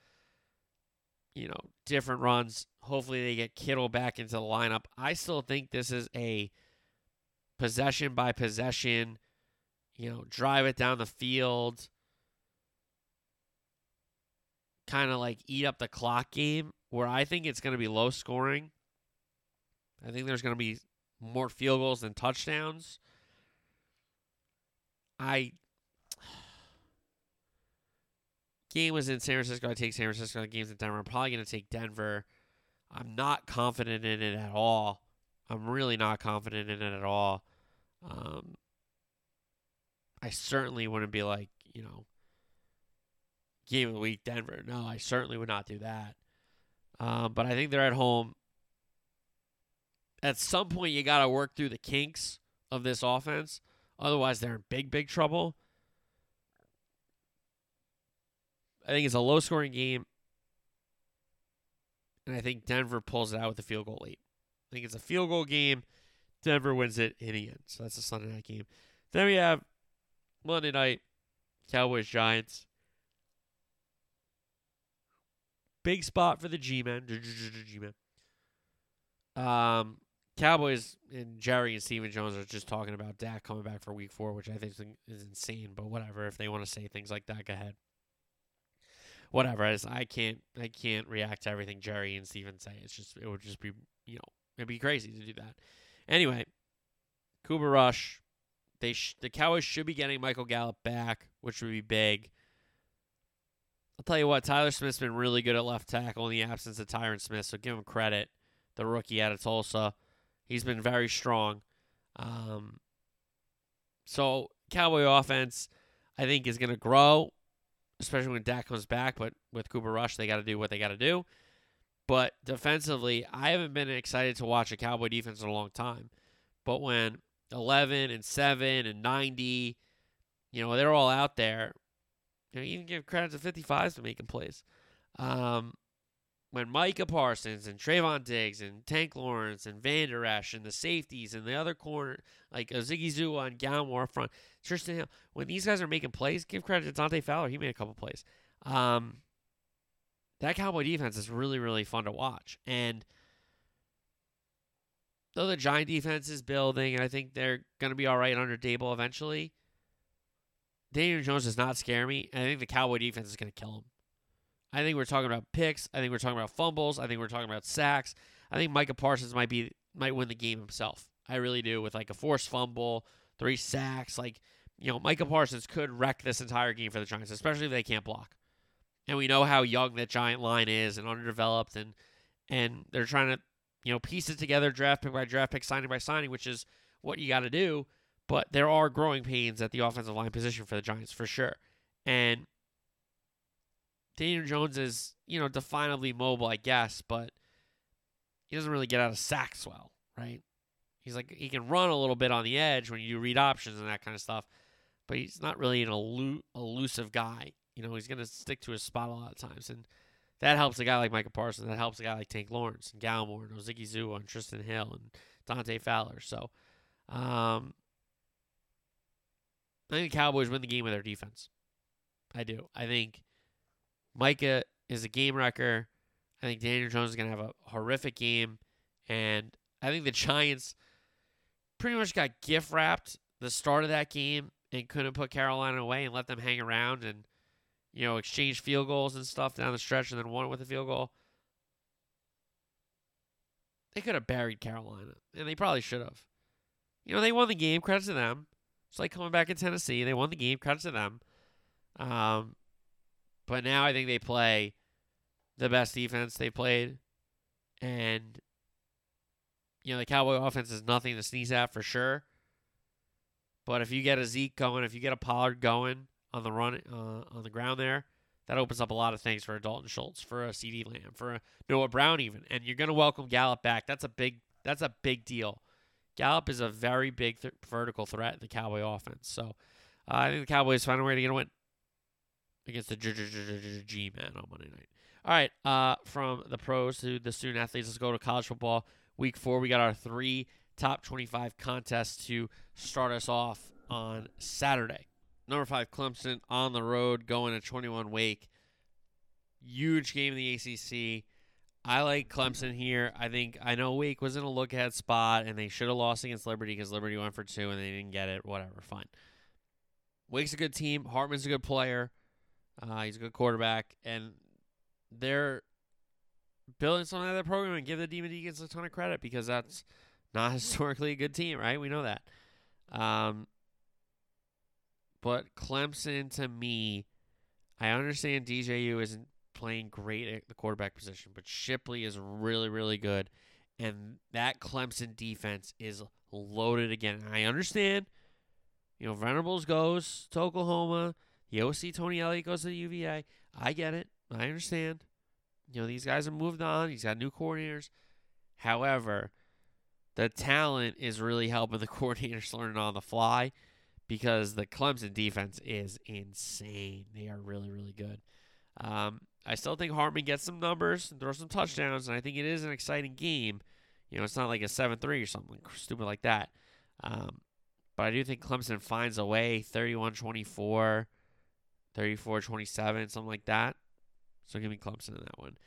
you know, different runs. Hopefully, they get Kittle back into the lineup. I still think this is a possession by possession, you know, drive it down the field, kind of like eat up the clock game where I think it's going to be low scoring. I think there's going to be more field goals than touchdowns. I game was in San Francisco. I take San Francisco. The game's in Denver. I'm probably going to take Denver. I'm not confident in it at all. I'm really not confident in it at all. Um, I certainly wouldn't be like, you know, game of the week, Denver. No, I certainly would not do that. Um, but I think they're at home. At some point, you got to work through the kinks of this offense. Otherwise, they're in big, big trouble. I think it's a low scoring game. And I think Denver pulls it out with a field goal late. I think it's a field goal game. Denver wins it in the end. So that's a Sunday night game. Then we have Monday night Cowboys Giants. Big spot for the G Men. G-Men. Um, Cowboys and Jerry and Stephen Jones are just talking about Dak coming back for Week Four, which I think is insane. But whatever, if they want to say things like that, go ahead. Whatever. I, just, I can't. I can't react to everything Jerry and Stephen say. It's just. It would just be. You know. It'd be crazy to do that. Anyway, Cooper Rush. They sh- the Cowboys should be getting Michael Gallup back, which would be big. I'll tell you what, Tyler Smith's been really good at left tackle in the absence of Tyron Smith, so give him credit. The rookie out of Tulsa. He's been very strong. Um, so Cowboy offense, I think, is going to grow, especially when Dak comes back. But with Cooper Rush, they got to do what they got to do. But defensively, I haven't been excited to watch a Cowboy defense in a long time. But when 11 and 7 and 90, you know, they're all out there, you know, even give credit to 55s for making plays. Um, when Micah Parsons and Trevon Diggs and Tank Lawrence and Vander Esch and the safeties and the other corner, like Odighizuwa and Gallimore front, Trysten Hill, when these guys are making plays, give credit to Dante Fowler. He made a couple plays. Um, that Cowboy defense is really, really fun to watch. And though the Giant defense is building, and I think they're going to be all right under Daboll eventually, Daniel Jones does not scare me. And I think the Cowboy defense is going to kill him. I think we're talking about picks. I think we're talking about fumbles. I think we're talking about sacks. I think Micah Parsons might be might win the game himself. I really do with like a forced fumble, three sacks. Like you know, Micah Parsons could wreck this entire game for the Giants, especially if they can't block. And we know how young that Giant line is and underdeveloped, and and they're trying to you know piece it together draft pick by draft pick, signing by signing, which is what you got to do. But there are growing pains at the offensive line position for the Giants for sure. And Daniel Jones is, you know, definably mobile, I guess, but he doesn't really get out of sacks well, right? He's like he can run a little bit on the edge when you read options and that kind of stuff, but he's not really an elu- elusive guy. You know, he's going to stick to his spot a lot of times, and that helps a guy like Micah Parsons. That helps a guy like Tank Lawrence and Gallimore and Odighizuwa and Trysten Hill and Dante Fowler. So, um, I think the Cowboys win the game with their defense. I do. I think Micah is a game wrecker. I think Daniel Jones is going to have a horrific game. And I think the Giants pretty much got gift wrapped the start of that game and couldn't put Carolina away and let them hang around and, you know, exchange field goals and stuff down the stretch and then won with a field goal. They could have buried Carolina, and they probably should have. You know, they won the game. Credit to them. It's like coming back in Tennessee. They won the game. Credit to them. Um, but now I think they play the best defense they played. And, you know, the Cowboy offense is nothing to sneeze at for sure. But if you get a Zeke going, if you get a Pollard going on the run, uh, on the ground there, that opens up a lot of things for a Dalton Schultz, for a CeeDee Lamb, for a Noah Brown even. And you're going to welcome Gallup back. That's a big that's a big deal. Gallup is a very big th- vertical threat in the Cowboy offense. So uh, I think the Cowboys find a way to get a win against the G man on Monday night. All right, uh, from the pros to the student athletes, let's go to college football. Week four, we got our three top 25 contests to start us off on Saturday. Number five, Clemson on the road going to 21 Wake. Huge game in the ACC. I like Clemson here. I think I know Wake was in a look ahead spot and they should have lost against Liberty because Liberty went for two and they didn't get it. Whatever, fine. Wake's a good team. Hartman's a good player. Uh, he's a good quarterback, and they're building something out of their program and give the Demon Deacons a ton of credit because that's not historically a good team, right? We know that. Um, but Clemson, to me, I understand DJU isn't playing great at the quarterback position, but Shipley is really, really good. And that Clemson defense is loaded again. I understand, you know, Venables goes to Oklahoma. The OC Tony Elliott goes to the UVA. I get it. I understand. You know, these guys are moved on. He's got new coordinators. However, the talent is really helping the coordinators learn on the fly because the Clemson defense is insane. They are really, really good. Um, I still think Hartman gets some numbers and throws some touchdowns, and I think it is an exciting game. You know, it's not like a 7 3 or something stupid like that. Um, but I do think Clemson finds a way 31 24. 34 27, something like that. So give me Clemson in that one.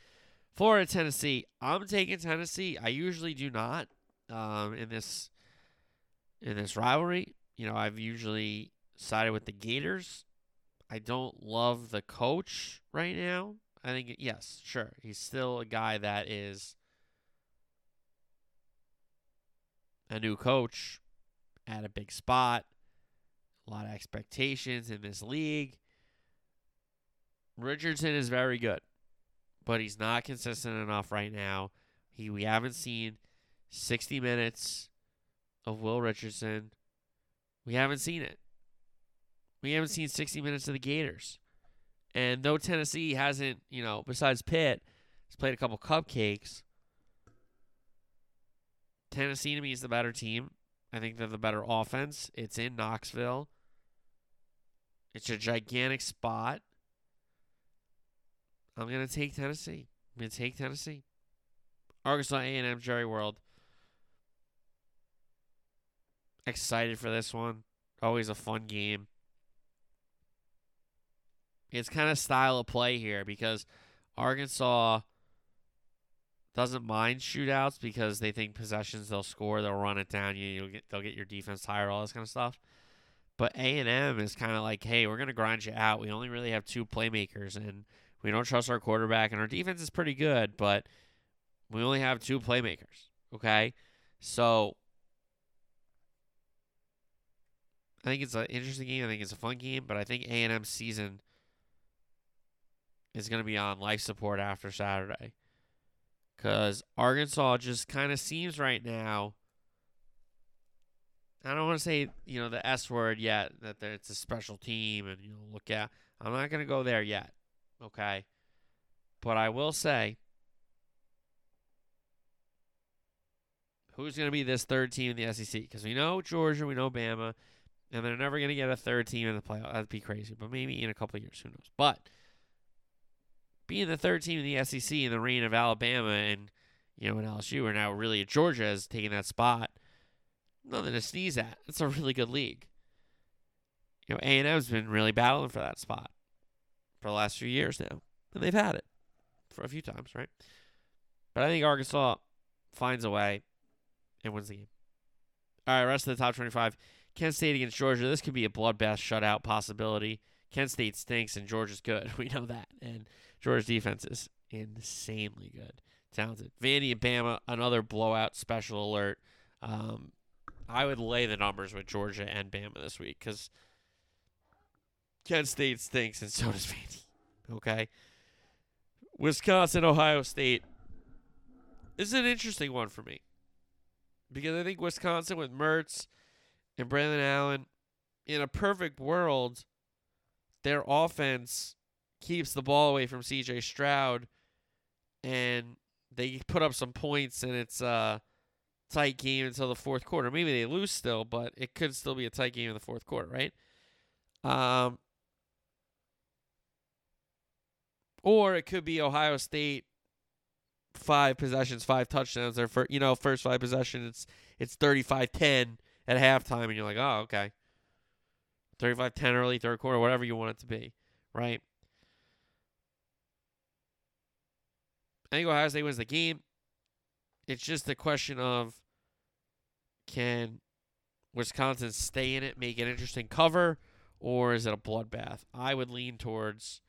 Florida, Tennessee. I'm taking Tennessee. I usually do not um, in this in this rivalry. You know, I've usually sided with the Gators. I don't love the coach right now. I think yes, sure, he's still a guy that is a new coach at a big spot. A lot of expectations in this league. Richardson is very good, but he's not consistent enough right now. He we haven't seen 60 minutes of Will Richardson. We haven't seen it. We haven't seen 60 minutes of the Gators. And though Tennessee hasn't, you know, besides Pitt, has played a couple cupcakes, Tennessee to me is the better team. I think they're the better offense. It's in Knoxville. It's a gigantic spot. I'm gonna take Tennessee. I'm gonna take Tennessee. Arkansas A&M Jerry World. Excited for this one. Always a fun game. It's kind of style of play here because Arkansas doesn't mind shootouts because they think possessions they'll score, they'll run it down you, get they'll get your defense tired, all this kind of stuff. But A and M is kind of like, hey, we're gonna grind you out. We only really have two playmakers, and we don't trust our quarterback, and our defense is pretty good, but we only have two playmakers. Okay, so I think it's an interesting game. I think it's a fun game, but I think A and M season is going to be on life support after Saturday. Because Arkansas just kind of seems right now. I don't want to say you know the S word yet that it's a special team and you know look at. I'm not going to go there yet, okay. But I will say, who's going to be this third team in the SEC? Because we know Georgia, we know Bama, and they're never going to get a third team in the playoff. That'd be crazy. But maybe in a couple of years, who knows? But being the third team in the SEC in the reign of Alabama and you know and LSU, are now really Georgia has taken that spot. Nothing to sneeze at. It's a really good league. You know, A and M's been really battling for that spot for the last few years now, and they've had it for a few times, right? But I think Arkansas finds a way and wins the game. All right, rest of the top twenty-five. Kent State against Georgia. This could be a bloodbath shutout possibility. Kent State stinks and Georgia's good. We know that. And Georgia's defense is insanely good, talented. Vandy and Bama, another blowout special alert. Um, I would lay the numbers with Georgia and Bama this week because Kent State stinks and so does Vandy. Okay. Wisconsin, Ohio State this is an interesting one for me because I think Wisconsin with Mertz and Braelon Allen, in a perfect world, their offense keeps the ball away from CJ Stroud and they put up some points and it's a tight game until the fourth quarter. Maybe they lose still, but it could still be a tight game in the fourth quarter, right? Um or it could be Ohio State five possessions, five touchdowns. Their first, you know, first five possessions, it's it's 35-10 at halftime and you're like, "Oh, okay." 35-10 early third quarter, whatever you want it to be, right? I think Ohio State wins the game. It's just a question of can Wisconsin stay in it, make an interesting cover, or is it a bloodbath? I would lean towards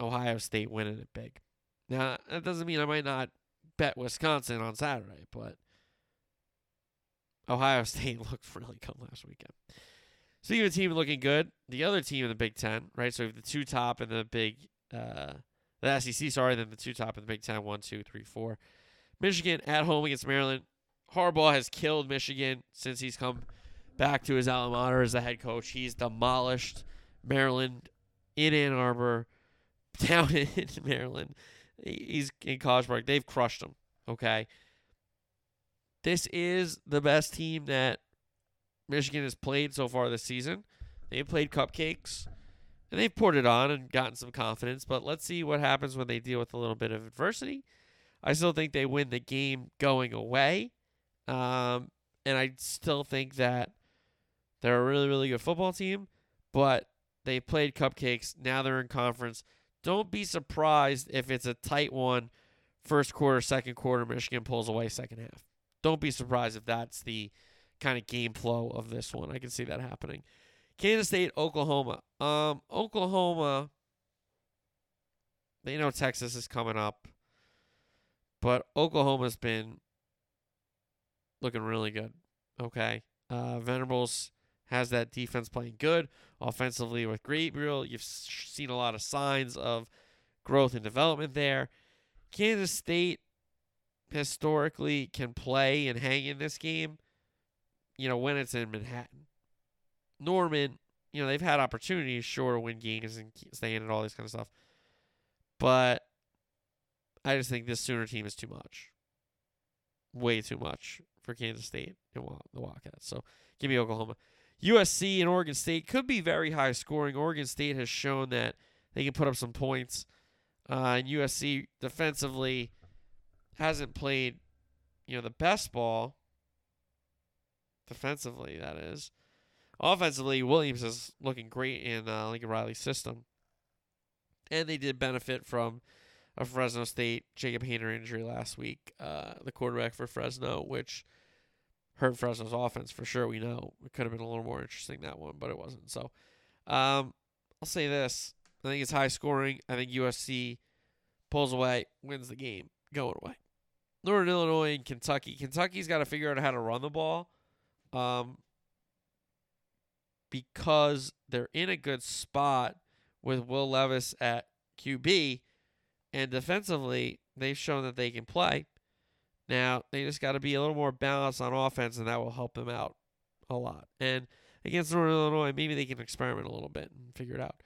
Ohio State winning it big. Now, that doesn't mean I might not bet Wisconsin on Saturday, but Ohio State looked really good last weekend. Speaking of team looking good, the other team in the Big Ten, right? So we have the two top in the Big, uh, the SEC, sorry, then the two top in the Big Ten, one, two, three, four. Michigan at home against Maryland. Harbaugh has killed Michigan since he's come back to his alma mater as the head coach. He's demolished Maryland in Ann Arbor, down in Maryland. He's in College Park. They've crushed him. Okay. This is the best team that Michigan has played so far this season. They've played cupcakes and they've poured it on and gotten some confidence, but let's see what happens when they deal with a little bit of adversity. I still think they win the game going away. Um, and I still think that they're a really, really good football team, but they played cupcakes. Now they're in conference. Don't be surprised if it's a tight one, first quarter, second quarter, Michigan pulls away second half. Don't be surprised if that's the kind of game flow of this one. I can see that happening. Kansas State, Oklahoma. Um, Oklahoma. They know Texas is coming up, but Oklahoma's been looking really good. Okay, uh, Venables has that defense playing good offensively with Gabriel. You've seen a lot of signs of growth and development there. Kansas State historically can play and hang in this game, you know, when it's in Manhattan. Norman, you know, they've had opportunities, sure, to win games and stay in and all this kind of stuff. But I just think this Sooner team is too much. Way too much for Kansas State and the Wildcats. So give me Oklahoma. USC and Oregon State could be very high scoring. Oregon State has shown that they can put up some points. Uh, and USC defensively hasn't played, you know, the best ball. Defensively, that is. Offensively, Williams is looking great in uh, Lincoln Riley's system. And they did benefit from a Fresno State Jacob Haener injury last week, uh, the quarterback for Fresno, which hurt Fresno's offense for sure. We know it could have been a little more interesting that one, but it wasn't. So, um, I'll say this: I think it's high scoring. I think USC pulls away, wins the game, going away. Northern Illinois and Kentucky. Kentucky's got to figure out how to run the ball, um, because they're in a good spot with Will Levis at QB, and defensively they've shown that they can play. Now they just got to be a little more balanced on offense, and that will help them out a lot. And against Northern Illinois, maybe they can experiment a little bit and figure it out.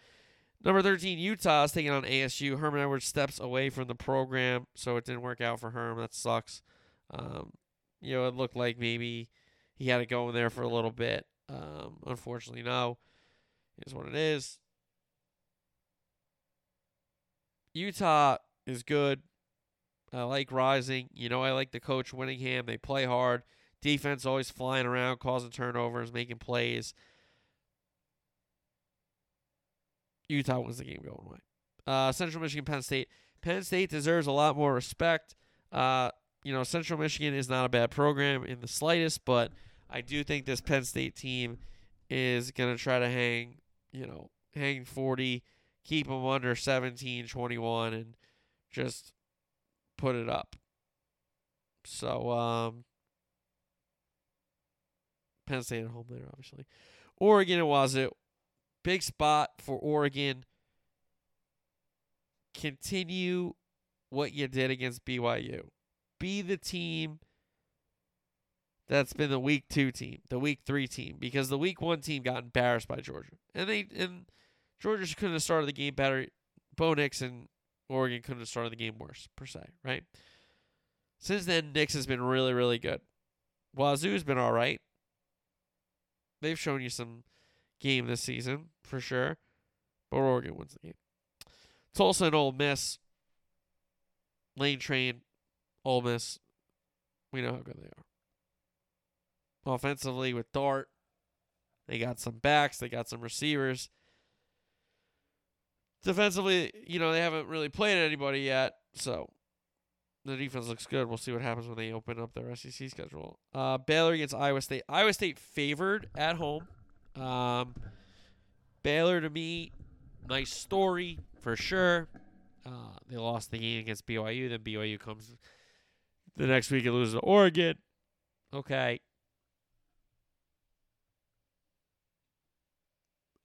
Number 13, Utah is taking on ASU. Herman Edwards steps away from the program, so it didn't work out for Herm. That sucks. Um, you know, it looked like maybe he had it going there for a little bit. Um, unfortunately, no. Is what it is. Utah is good. I like Rising. You know, I like the coach Whittingham. They play hard. Defense always flying around, causing turnovers, making plays. Utah wins the game going away. Uh, Central Michigan, Penn State. Penn State deserves a lot more respect. Uh, you know, Central Michigan is not a bad program in the slightest, but I do think this Penn State team is going to try to hang, you know, hang 40, keep them under 17, 21, and just put it up. So, um, Penn State at home there, obviously. Oregon was Wazzu. Big spot for Oregon. Continue what you did against BYU. Be the team that's been the week two team, the week three team, because the week one team got embarrassed by Georgia, and they and Georgia just couldn't have started the game better. Bo and Oregon couldn't have started the game worse per se, right? Since then, Nix has been really, really good. Wazzu's been all right. They've shown you some game this season for sure, but Oregon wins the game. Tulsa and Ole Miss. Lane Train, Ole Miss. We know how good they are. Offensively with Dart, they got some backs, they got some receivers. Defensively, you know, they haven't really played anybody yet, so the defense looks good. We'll see what happens when they open up their SEC schedule. Uh, Baylor against Iowa State. Iowa State favored at home. Um, Baylor to me, nice story for sure. Uh, they lost the game against BYU. Then BYU comes the next week and loses to Oregon. Okay.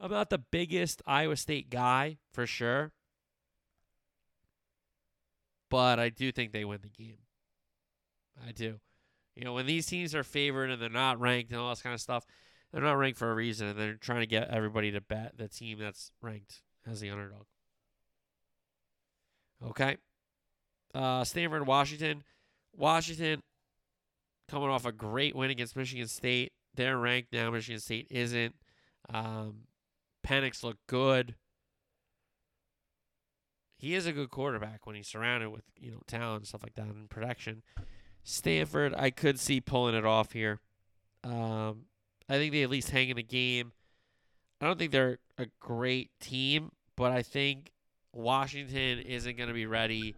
I'm not the biggest Iowa State guy for sure. But I do think they win the game. I do. You know, when these teams are favored and they're not ranked and all this kind of stuff, they're not ranked for a reason, and they're trying to get everybody to bet the team that's ranked as the underdog. Okay. Uh, Stanford, Washington. Washington coming off a great win against Michigan State. They're ranked now. Michigan State isn't. Um, Penix looked good. He is a good quarterback when he's surrounded with you know talent and stuff like that and protection. Stanford, I could see pulling it off here. Um, I think they at least hang in the game. I don't think they're a great team, but I think Washington isn't going to be ready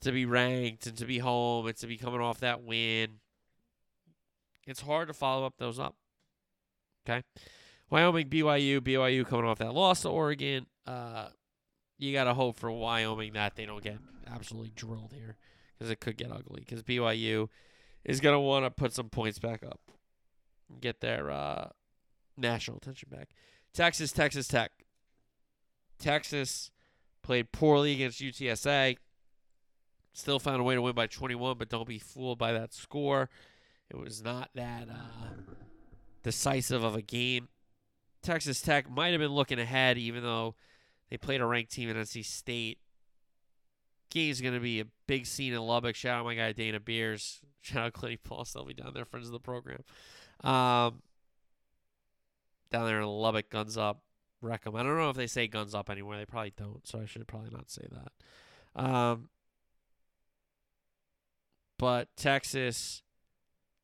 to be ranked and to be home and to be coming off that win. It's hard to follow up those up. Okay. Wyoming, BYU, BYU coming off that loss to Oregon. Uh, you got to hope for Wyoming that they don't get absolutely drilled here because it could get ugly because BYU is going to want to put some points back up and get their uh, national attention back. Texas, Texas Tech. Texas played poorly against UTSA. Still found a way to win by 21, but don't be fooled by that score. It was not that uh, decisive of a game. Texas Tech might have been looking ahead, even though they played a ranked team in NC State. Game's going to be a big scene in Lubbock. Shout out my guy Dana Beers. Shout out Clinty Paul. They'll be down there, friends of the program. Um, down there in Lubbock, guns up, wreck them. I don't know if they say guns up anymore. They probably don't, so I should probably not say that. Um, but Texas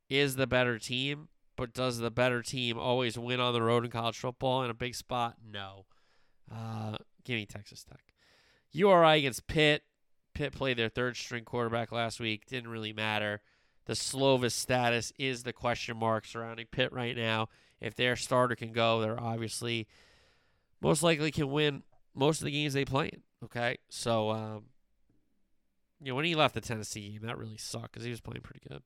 is the better team. But does the better team always win on the road in college football in a big spot? No. Uh, give me Texas Tech. URI against Pitt. Pitt played their third string quarterback last week. Didn't really matter. The Slovis status is the question mark surrounding Pitt right now. If their starter can go, they're obviously most likely can win most of the games they play in. Okay, so um, you know when he left the Tennessee game, that really sucked because he was playing pretty good.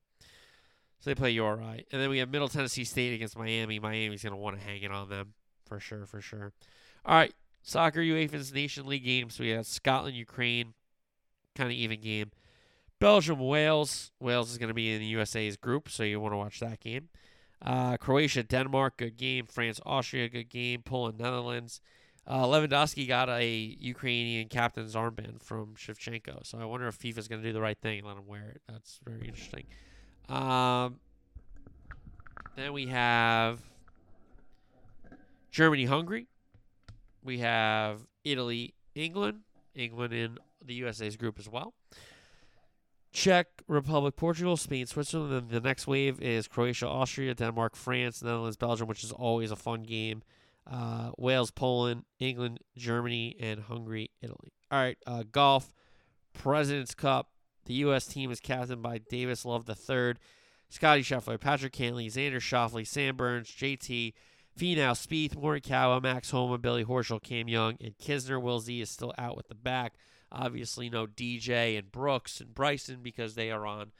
So they play URI, and then we have Middle Tennessee State against Miami. Miami's gonna want to hang it on them for sure, for sure. All right, soccer UEFA's Nation League games. We have Scotland, Ukraine, kind of even game. Belgium, Wales. Wales is going to be in the USA's group, so you want to watch that game. Uh, Croatia, Denmark, good game. France, Austria, good game. Poland, Netherlands. Uh, Lewandowski got a Ukrainian captain's armband from Shevchenko, so I wonder if FIFA's going to do the right thing and let him wear it. That's very interesting. Um, then we have Germany, Hungary. We have Italy, England. England in the USA's group as well. Czech Republic, Portugal, Spain, Switzerland. Then the next wave is Croatia, Austria, Denmark, France, Netherlands, Belgium, which is always a fun game. Uh, Wales, Poland, England, Germany, and Hungary, Italy. All right, uh, golf, President's Cup. The U.S. team is captained by Davis Love III, Scotty Scheffler, Patrick Cantlay, Xander Schauffele, Sam Burns, JT, Finau, Spieth, Morikawa, Max Homa, Billy Horschel, Cam Young, and Kisner. Will Z is still out with the back. Obviously, no DJ and Brooks and Bryson because they are on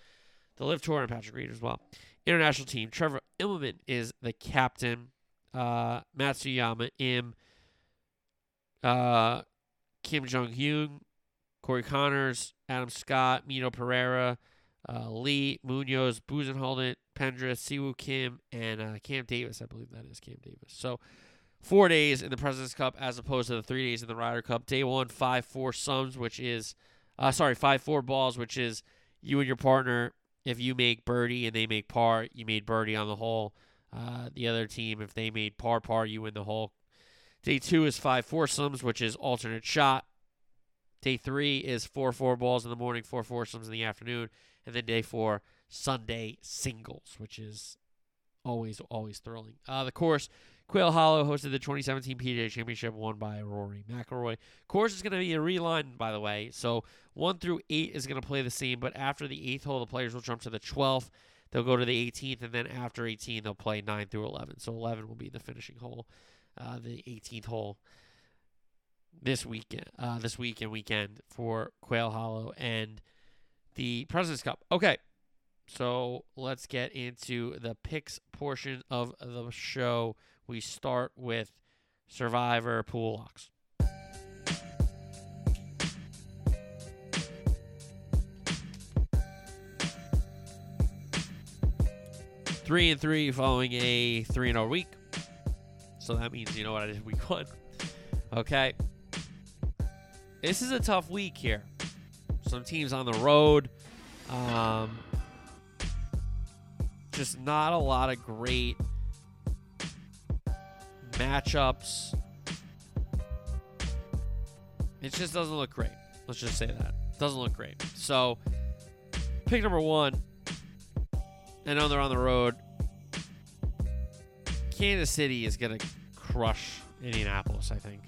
the LIV Tour and Patrick Reed as well. International team, Trevor Immelman is the captain. Uh, Matsuyama, Im, uh, Kim Jong Hyun, Corey Conners, Adam Scott, Mito Pereira, uh, Lee, Munoz, Buzenholden, Pendrith, Siwoo Kim, and uh, Cam Davis. I believe that is Cam Davis. So four days in the President's Cup as opposed to the three days in the Ryder Cup. Day one, five four sums, which is uh, sorry, five four balls, which is you and your partner. If you make birdie and they make par, you made birdie on the hole. Uh, the other team, if they made par par, you win the hole. Day two is five foursomes, which is alternate shot. Day three is four four balls in the morning, four foursomes in the afternoon, and then day four, Sunday singles, which is always always thrilling. Uh, the course, Quail Hollow hosted the 2017 PGA Championship, won by Rory McIlroy. Course is going to be a reline, by the way. So one through eight is going to play the same, but after the eighth hole, the players will jump to the 12th. They'll go to the 18th, and then after 18, they'll play 9 through 11. So 11 will be the finishing hole, uh, the 18th hole this weekend, uh, this week and weekend for Quail Hollow and the President's Cup. Okay, so let's get into the picks portion of the show. We start with Survivor Pool Locks. Three and three following a three and zero week. So that means you know what I did week one. Okay. This is a tough week here. Some teams on the road. Um, just not a lot of great matchups. It just doesn't look great. Let's just say that. Doesn't look great. So, pick number one. I know they're on the road. Kansas City is going to crush Indianapolis, I think.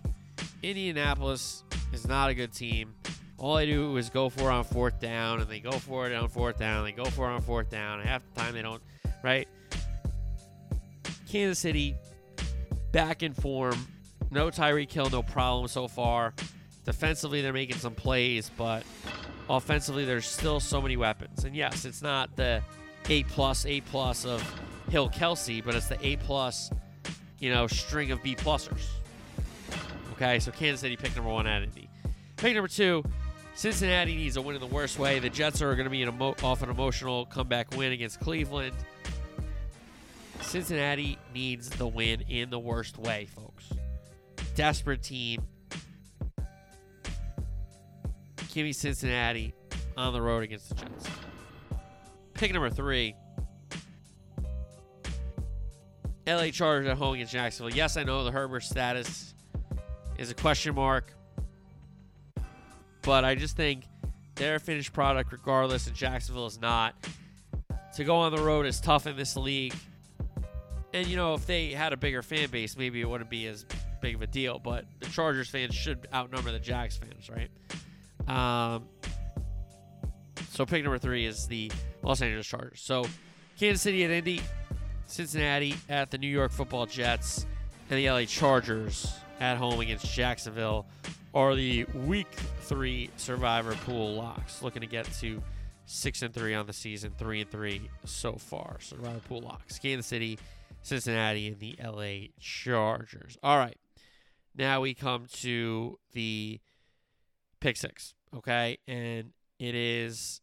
Indianapolis is not a good team. All they do is go for it on fourth down, and they go for it on fourth down, they go for it on fourth down. Half the time they don't, right? Kansas City back in form. No Tyreek Hill, no problem so far. Defensively, they're making some plays, but offensively, there's still so many weapons. And yes, it's not the A plus, A plus of Hill Kelsey, but it's the A plus, you know, string of B plusers. Okay, so Kansas City pick number one at Indy. Pick number two, Cincinnati needs a win in the worst way. The Jets are going to be an emo- off an emotional comeback win against Cleveland. Cincinnati needs the win in the worst way, folks. Desperate team. Give me Cincinnati on the road against the Jets. Pick number three. LA Chargers at home against Jacksonville. Yes, I know the Herbert status is a question mark, but I just think they're a finished product regardless, and Jacksonville is not. To go on the road is tough in this league. And, you know, if they had a bigger fan base, maybe it wouldn't be as big of a deal, but the Chargers fans should outnumber the Jags fans, right? Um, so pick number three is the Los Angeles Chargers. So Kansas City at Indy, Cincinnati at the New York Football Jets, and the LA Chargers at home against Jacksonville are the Week Three Survivor Pool locks. Looking to get to six and three on the season, three and three so far. Survivor Pool locks: Kansas City, Cincinnati, and the LA Chargers. All right, now we come to the pick six. Okay, and it is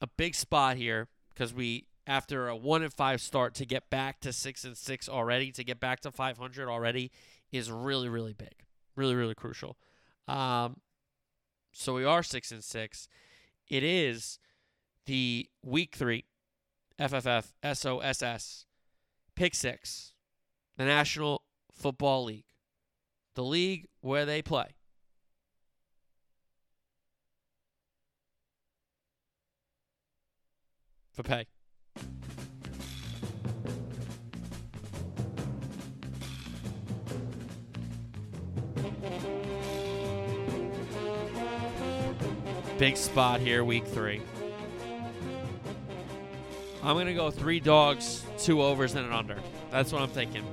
a big spot here because we after a one and five start to get back to six and six already, to get back to 500 already is really, really big, really, really crucial. Um, so we are six and six. It is the week three FFF SOSS pick six, the National Football League, the league where they play. For pay. Big spot here, week three. I'm going to go three dogs, two overs, and an under. That's what I'm thinking.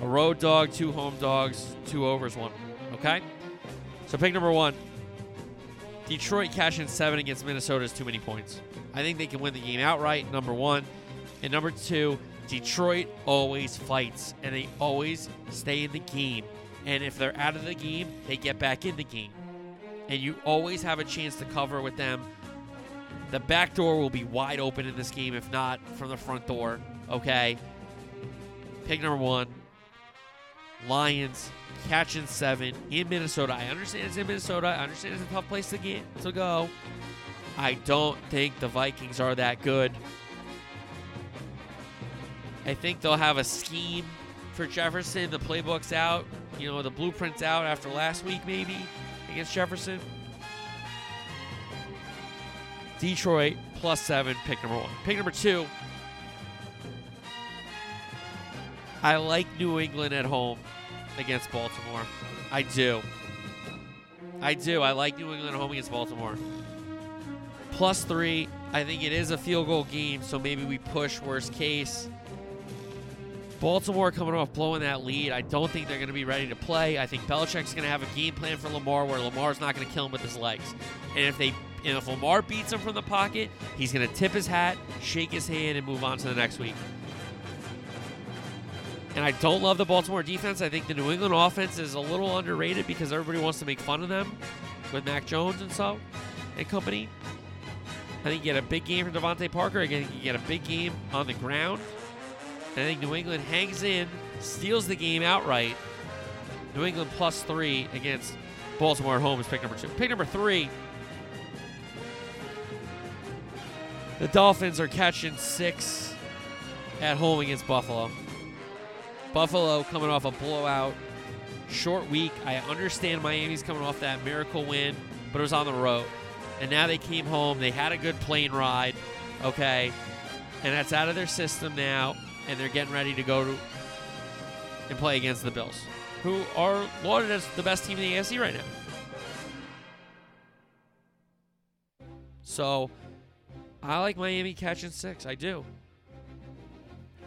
A road dog, two home dogs, two overs, one. Okay? So pick number one. Detroit cashing seven against Minnesota is too many points. I think they can win the game outright, number one. And number two, Detroit always fights and they always stay in the game. And if they're out of the game, they get back in the game. And you always have a chance to cover with them. The back door will be wide open in this game, if not from the front door. Okay. Pick number one. Lions catching seven in Minnesota. I understand it's in Minnesota. I understand it's a tough place to get to go. I don't think the Vikings are that good. I think they'll have a scheme for Jefferson. The playbook's out. You know, the blueprint's out after last week, maybe, against Jefferson. Detroit plus seven, pick number one. Pick number two. I like New England at home against Baltimore. I do. I do. I like New England at home against Baltimore. Plus three. I think it is a field goal game, so maybe we push worst case. Baltimore coming off blowing that lead. I don't think they're going to be ready to play. I think Belichick's going to have a game plan for Lamar where Lamar's not going to kill him with his legs. And if they and if Lamar beats him from the pocket, he's going to tip his hat, shake his hand, and move on to the next week. And I don't love the Baltimore defense. I think the New England offense is a little underrated because everybody wants to make fun of them with Mac Jones and so and company. I think you get a big game from DeVante Parker. Again, you get a big game on the ground. And I think New England hangs in, steals the game outright. New England plus three against Baltimore at home is pick number two. Pick number three. The Dolphins are catching six at home against Buffalo. Buffalo coming off a blowout, short week. I understand Miami's coming off that miracle win, but it was on the road. And now they came home. They had a good plane ride, okay? And that's out of their system now, and they're getting ready to go to and play against the Bills, who are lauded as the best team in the AFC right now. So I like Miami catching six. I do.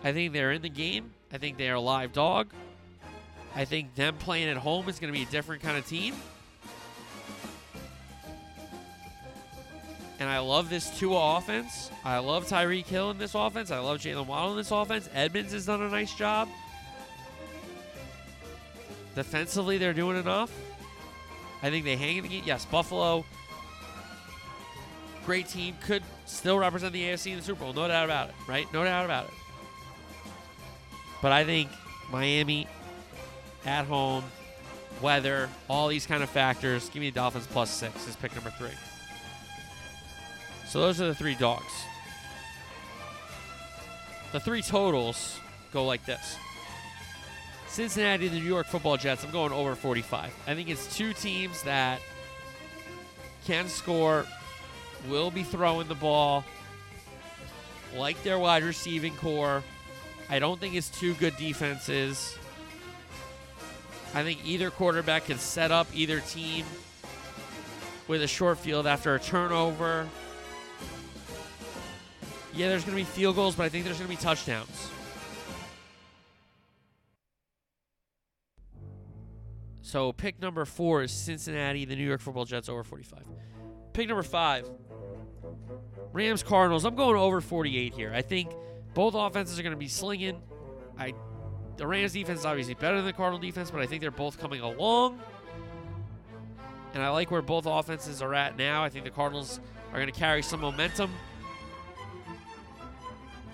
I think they're in the game. I think they are a live dog. I think them playing at home is going to be a different kind of team. And I love this Tua offense. I love Tyreek Hill in this offense. I love Jalen Waddle in this offense. Edmonds has done a nice job. Defensively, they're doing enough. I think they hang in the game. Yes, Buffalo, great team, could still represent the AFC in the Super Bowl. No doubt about it, right? No doubt about it. But I think Miami at home, weather, all these kind of factors. Give me the Dolphins plus six is pick number three. So those are the three dogs. The three totals go like this. Cincinnati, the New York Football Jets. I'm going over 45. I think it's two teams that can score, will be throwing the ball, like their wide receiving corps. I don't think it's two good defenses. I think either quarterback can set up either team with a short field after a turnover. Yeah, there's going to be field goals, but I think there's going to be touchdowns. So pick number four is Cincinnati, the New York Football Jets over 45. Pick number five, Rams Cardinals. I'm going over 48 here. I think both offenses are going to be slinging. I the Rams defense is obviously better than the Cardinal defense, but I think they're both coming along. And I like where both offenses are at now. I think the Cardinals are going to carry some momentum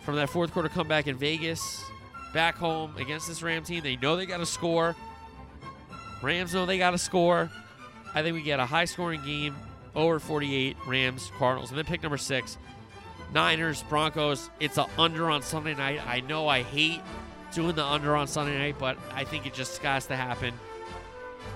from that fourth quarter comeback in Vegas, back home against this Ram team. They know they got to score. Rams know they got to score. I think we get a high scoring game over 48 Rams Cardinals. And then pick number six Niners Broncos. It's a under on Sunday night. I know I hate doing the under on Sunday night, but I think it just has to happen.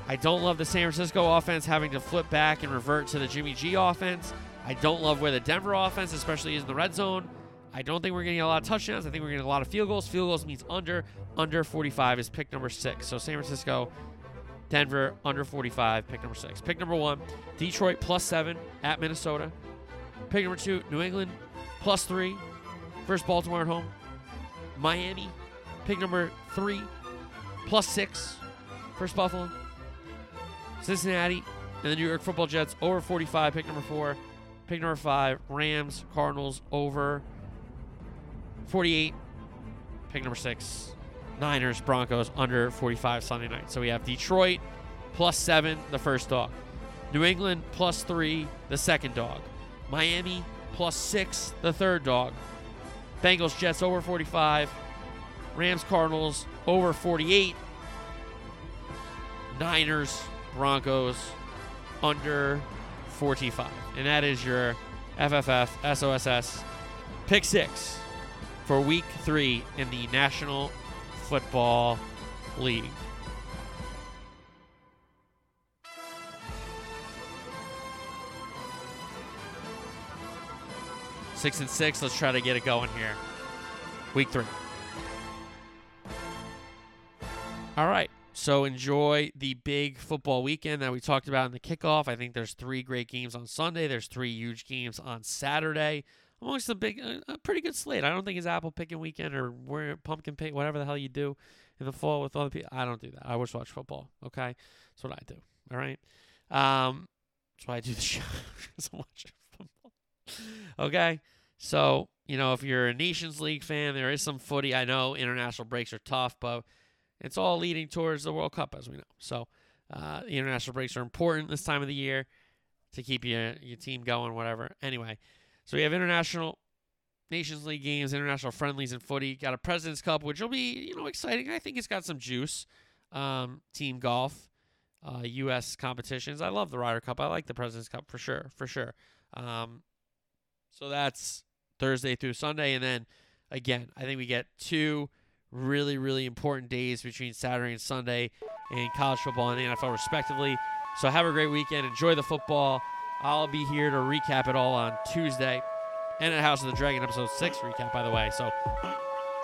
I don't love the San Francisco offense having to flip back and revert to the Jimmy G offense. I don't love where the Denver offense, especially is in the red zone. I don't think we're getting a lot of touchdowns. I think we're getting a lot of field goals. Field goals means under. Under 45 is pick number six. So San Francisco, Denver, under 45, pick number six. Pick number one, Detroit plus seven at Minnesota. Pick number two, New England plus three. First Baltimore at home. Miami, pick number three, plus six. First Buffalo. Cincinnati and the New York Football Jets over 45, pick number four. Pick number five, Rams, Cardinals over 48. Pick number six, Niners, Broncos under 45 Sunday night. So we have Detroit plus seven, the first dog. New England plus three, the second dog. Miami plus six, the third dog. Bengals, Jets over 45. Rams, Cardinals over 48. Niners, Broncos under 45. And that is your FFF SOSS pick six for week three in the National Football League. Six and six. Let's try to get it going here. Week three. All right. So enjoy the big football weekend that we talked about in the kickoff. I think there's three great games on Sunday. There's three huge games on Saturday. Amongst a big, a pretty good slate. I don't think it's apple picking weekend or where pumpkin pick, whatever the hell you do in the fall with other people. I don't do that. I just watch football. Okay, that's what I do. All right. Um, that's why I do the show. I watch football. Okay. So you know, if you're a Nations League fan, there is some footy. I know international breaks are tough, but it's all leading towards the World Cup, as we know. So, uh, the international breaks are important this time of the year to keep your your team going, whatever. Anyway, so we have international Nations League games, international friendlies, and footy. Got a Presidents Cup, which will be you know exciting. I think it's got some juice. Um, team golf, uh, U.S. competitions. I love the Ryder Cup. I like the Presidents Cup for sure, for sure. Um, so that's Thursday through Sunday, and then again, I think we get two really, really important days between Saturday and Sunday in college football and NFL, respectively. So have a great weekend. Enjoy the football. I'll be here to recap it all on Tuesday. And at House of the Dragon, episode 6 recap, by the way. So,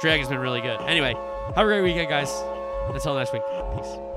Dragon's been really good. Anyway, have a great weekend, guys. Until next week, peace.